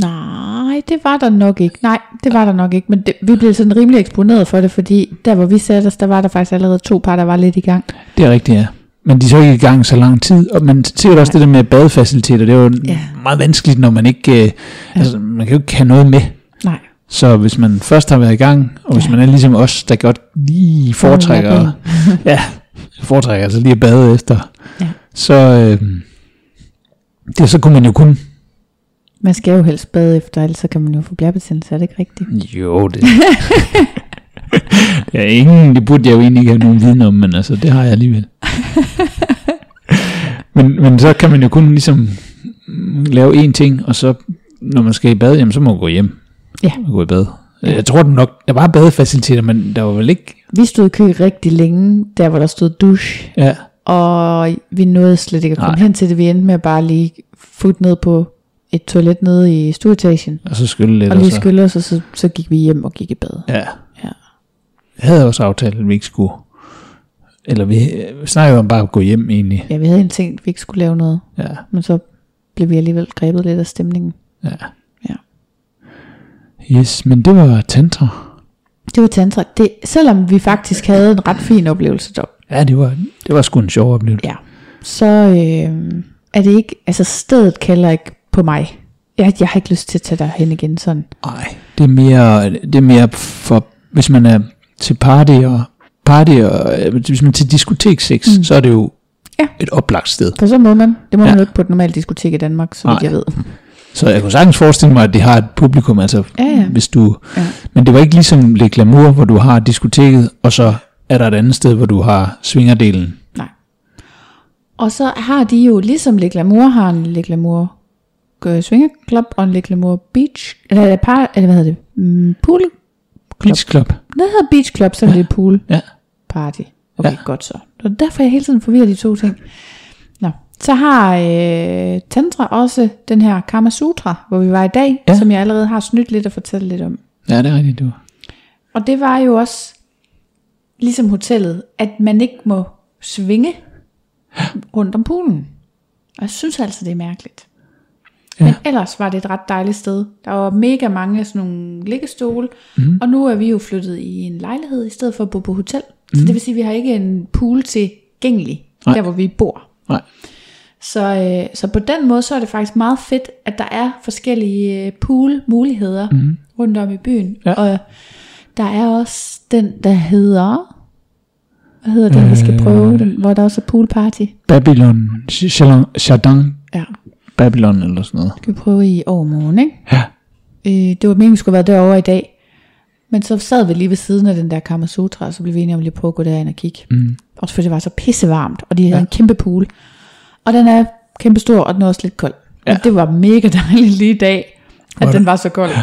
Nej, det var der nok ikke. Nej, det var der nok ikke. Men det, vi blev sådan rimelig eksponeret for det, fordi der hvor vi satte os, der var der faktisk allerede to par, der var lidt i gang. Det er rigtigt, ja. Men de er så ikke i gang så lang tid. Og man sikkert også det der med badefaciliteter, det er jo Ja. meget vanskeligt, når man ikke, øh, altså man kan jo ikke have noget med. Nej. Så hvis man først har været i gang, og hvis Ja. man er ligesom os, der godt lige foretrækker, Ja, ja, foretrækker altså lige at bade efter, Ja. så, øh, det, så kunne man jo kun, Man skal jo helst bade efter, ellers så kan man jo få blærebetændelse, er det ikke rigtigt? jo det, det er ingen, det burde jeg jo egentlig ikke have nogen viden om, men altså, det har jeg alligevel. men, men så kan man jo kun ligesom lave én ting, og så når man skal i bad, jamen så må man gå hjem Ja. og gå i bad. Jeg tror den nok, der var badefaciliteter, men der var vel ikke, Vi stod i kø rigtig længe, der hvor der stod dusch, ja, og vi nåede slet ikke at komme Nej. hen til det. Vi endte med at bare lige futte ned på et toilet nede i stueetagen, og så skylle lidt. og lige skylle os, og så, så gik vi hjem og gik i bad. Ja. Ja. Jeg havde også aftalt, at vi ikke skulle... Eller vi, vi snakkede om bare at gå hjem egentlig. Ja, vi havde en ting, vi ikke skulle lave noget, Ja, men så blev vi alligevel grebet lidt af stemningen. ja. Ja. Yes, men det var tantra. Det var tantra. Det, selvom vi faktisk havde en ret fin oplevelse dog, Ja, det var, det var sgu en sjov oplevelse. ja, så øh, er det ikke, altså stedet kalder ikke på mig. Jeg, jeg har ikke lyst til at tage dig hen igen sådan. Nej, det er mere, det er mere for, hvis man er til party og, party og øh, hvis man er til diskoteksex, mm. Så er det jo Ja. et oplagt sted. For så må man. Det må Ja. ja. man jo ikke på et normalt diskotek i Danmark, så vidt jeg ved. Så jeg kunne sagtens forestille mig, at det har et publikum, altså Ja, ja. hvis du... Ja. Men det var ikke ligesom Le Glamour, hvor du har diskoteket, og så er der et andet sted, hvor du har swingerdelen. Nej. Og så har de jo, ligesom Le Glamour har en Le Glamour øh, Swinger Club og en Le Glamour Beach, eller, par, eller hvad hedder det, mm, pool? Beach Club. Det hedder Beach Club, så er det pool Ja. Party. Okay, Ja. godt så. Det var derfor, jeg hele tiden forvirrer de to ting. Nå. Så har øh, Tantra også den her Kama Sutra, hvor vi var i dag, Ja. som jeg allerede har snydt lidt og fortalt lidt om. Ja, det er rigtigt, du. Og det var jo også, ligesom hotellet, at man ikke må svinge rundt om poolen. Og jeg synes altså, det er mærkeligt. Ja. Men ellers var det et ret dejligt sted. Der var mega mange af sådan nogle liggestole, mm. og nu er vi jo flyttet i en lejlighed, i stedet for at bo på hotel. Mm. Mhm. Så det vil sige, at vi har ikke en pool tilgængelig, Nej. der hvor vi bor. Nej. Så, øh, så på den måde, så er det faktisk meget fedt, at der er forskellige øh, pool-muligheder mm. rundt om i byen. Mhm. Ja. Og der er også den, der hedder... Hvad hedder den, vi skal prøve? Den, hvor der også er poolparty. Babylon, Chardin Ja, Babylon eller sådan noget. skal vi prøve i overmorgen, ikke? Ja. Øh, det var meningen, vi skulle være derovre i dag. Men så sad vi lige ved siden af den der Kamasutra, og så blev vi enige om lige at prøve at gå derind og kigge. Mm. Fordi det var så pissevarmt, og de havde ja. en kæmpe pool. Og den er kæmpe stor, og den er også lidt kold. Ja. Ja. Og det var mega dejligt lige i dag, at Var den det? var så kold. Ja.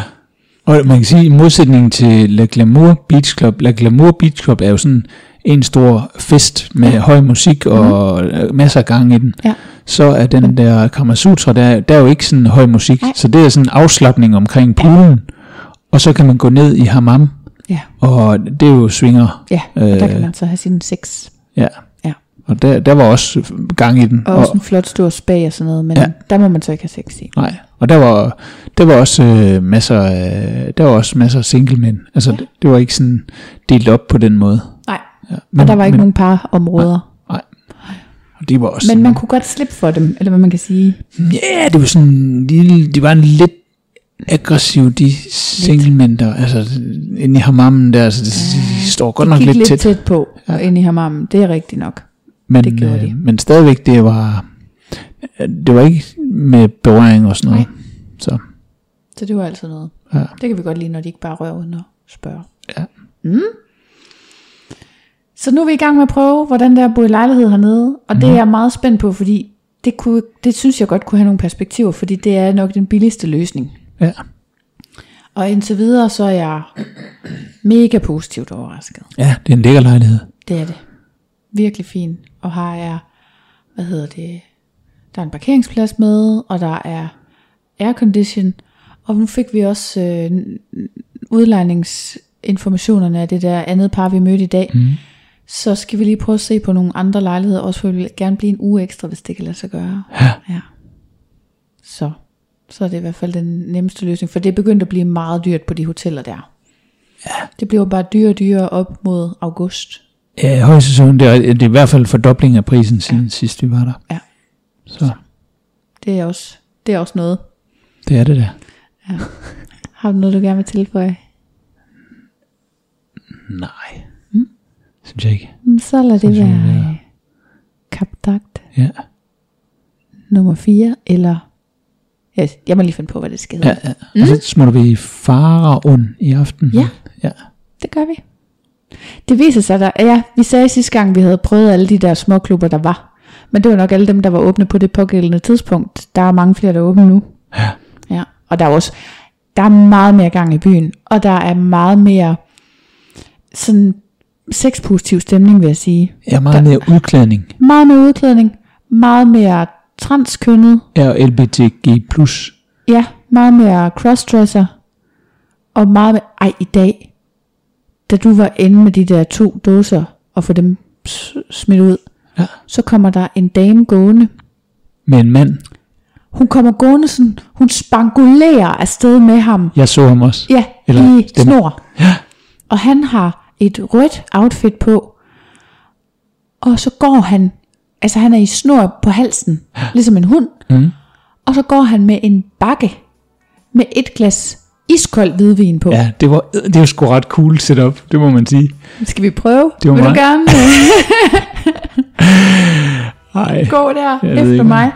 Og man kan sige, i modsætning til La Glamour Beach Club, La Glamour Beach Club er jo sådan en stor fest med ja. høj musik og mm. masser af gang i den. Ja. Så er den der Kamasutra, der, der er jo ikke sådan høj musik, Nej. så det er sådan en afslappning omkring poolen. Og så kan man gå ned i hammam, Ja, og det er jo svinger. ja. og der Øh. kan man så have sine sex. Ja. Ja. Og der, der var også gang i den. Og også en flot stor spag og sådan noget, men Ja. ja. der må man så ikke have sex i. Nej, og der var, der var også øh, masser af, der var også masser af singlemænd. Altså, det, det var ikke sådan delt op på den måde. Nej, Ja, men, og der var ikke men, nogen parområder. Nej. Og de var også Men man kunne godt slippe for dem, eller hvad man kan sige. Ja, det var sådan en lille, de var en lidt aggressiv, de singlemænd der, altså inde i hammammen der, altså det, de står godt de nok lidt, lidt tæt. tæt på ja. ind i hammammen. Det er rigtigt nok. men, det gjorde øh, de. men stadigvæk, det var, det var ikke med berøring og sådan noget. Nej. Så, Så det var altså noget. ja. Det kan vi godt lide, når de ikke bare rører uden at spørge. Ja. Mm. Så nu er vi i gang med at prøve, hvordan det er at bo i lejlighed hernede. Og det er jeg meget spændt på, fordi det, kunne, det synes jeg godt kunne have nogle perspektiver, fordi det er nok den billigste løsning. Ja. Og indtil videre, så er jeg mega positivt overrasket. Ja, det er en lækker lejlighed. Det er det. Virkelig fint. Og har jeg, hvad hedder det, der er en parkeringsplads med, og der er aircondition. Og nu fik vi også øh, udlejningsinformationerne af det der andet par, vi mødte i dag. Mm. Så skal vi lige prøve at se på nogle andre lejligheder, også for vi vil gerne blive en uge ekstra, hvis det kan lade sig gøre. Ja. ja. Så, så er det i hvert fald den nemmeste løsning, for det er begyndt at blive meget dyrt på de hoteller der. Ja. Det bliver bare dyrere og dyrere op mod august. Ja, højsæson, det er, det er i hvert fald fordobling af prisen siden ja. sidst vi var der. Ja. Så Det er også, det er også noget. det er det der. Har du noget, du gerne vil tilføje? Nej. Mm. Synes jeg ikke. Mm, Så lad det være kapdagt Ja. nummer 4, eller... Ja, jeg må lige finde på, hvad det skal Ja, ja. Og så smutter vi i Faraon i aften. Ja. ja. Det gør vi. Det viser sig, der, ja, vi sagde sidste gang, vi havde prøvet alle de der små klubber, der var. Men det var nok alle dem, der var åbne på det pågældende tidspunkt. Der er mange flere, der er åbne nu. Ja. Ja, og der er også der er meget mere gang i byen, og der er meget mere sådan sexpositiv stemning, vil jeg sige. Ja, meget mere udklædning. Meget mere udklædning, meget mere transkønnet, Ja, LBTG+. plus. ja, meget mere crossdresser, og meget mere, ej i dag, da du var inde med de der to dåser, og få dem smidt ud, Ja. så kommer der en dame gående, Med en mand. hun kommer gående sådan, hun spangulerer afsted med ham, Jeg så ham også. ja, Eller i den- snor. Ja. Og han har et rødt outfit på. Og så går han, altså han er i snor på halsen, ligesom en hund. Mm. Og så går han med en bakke med et glas iskold hvidvin på. Ja, det var, det var sgu ret cool setup, det må man sige. Skal vi prøve? Det var Vil mig. du gerne Ej. gå der Jeg efter mig?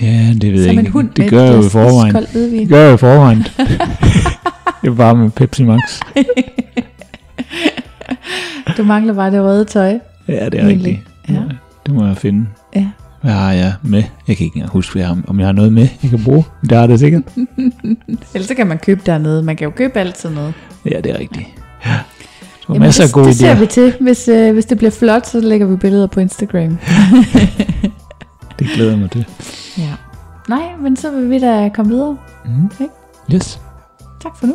Ja, det ved Som jeg en ikke. hund det gør jeg jo i forvejen. Det gør jeg i forvejen. det er bare med Pepsi Max. Du mangler bare det røde tøj. Ja, det er Egentlig. rigtigt. Ja. Det må jeg finde. Ja. Hvad har jeg med? Jeg kan ikke engang huske, jeg har, om jeg har noget med, jeg kan bruge. Det har det sikkert. Ellers så kan man købe dernede. Man kan jo købe altid noget. Ja, det er rigtigt. Ja. Der Jamen, masser det, af gode det ser idéer. vi til. Hvis, øh, hvis det bliver flot, så lægger vi billeder på Instagram. Det glæder mig til. Ja. Nej, men så vil vi da komme videre. Mm. Ikke? Yes. Tak for nu.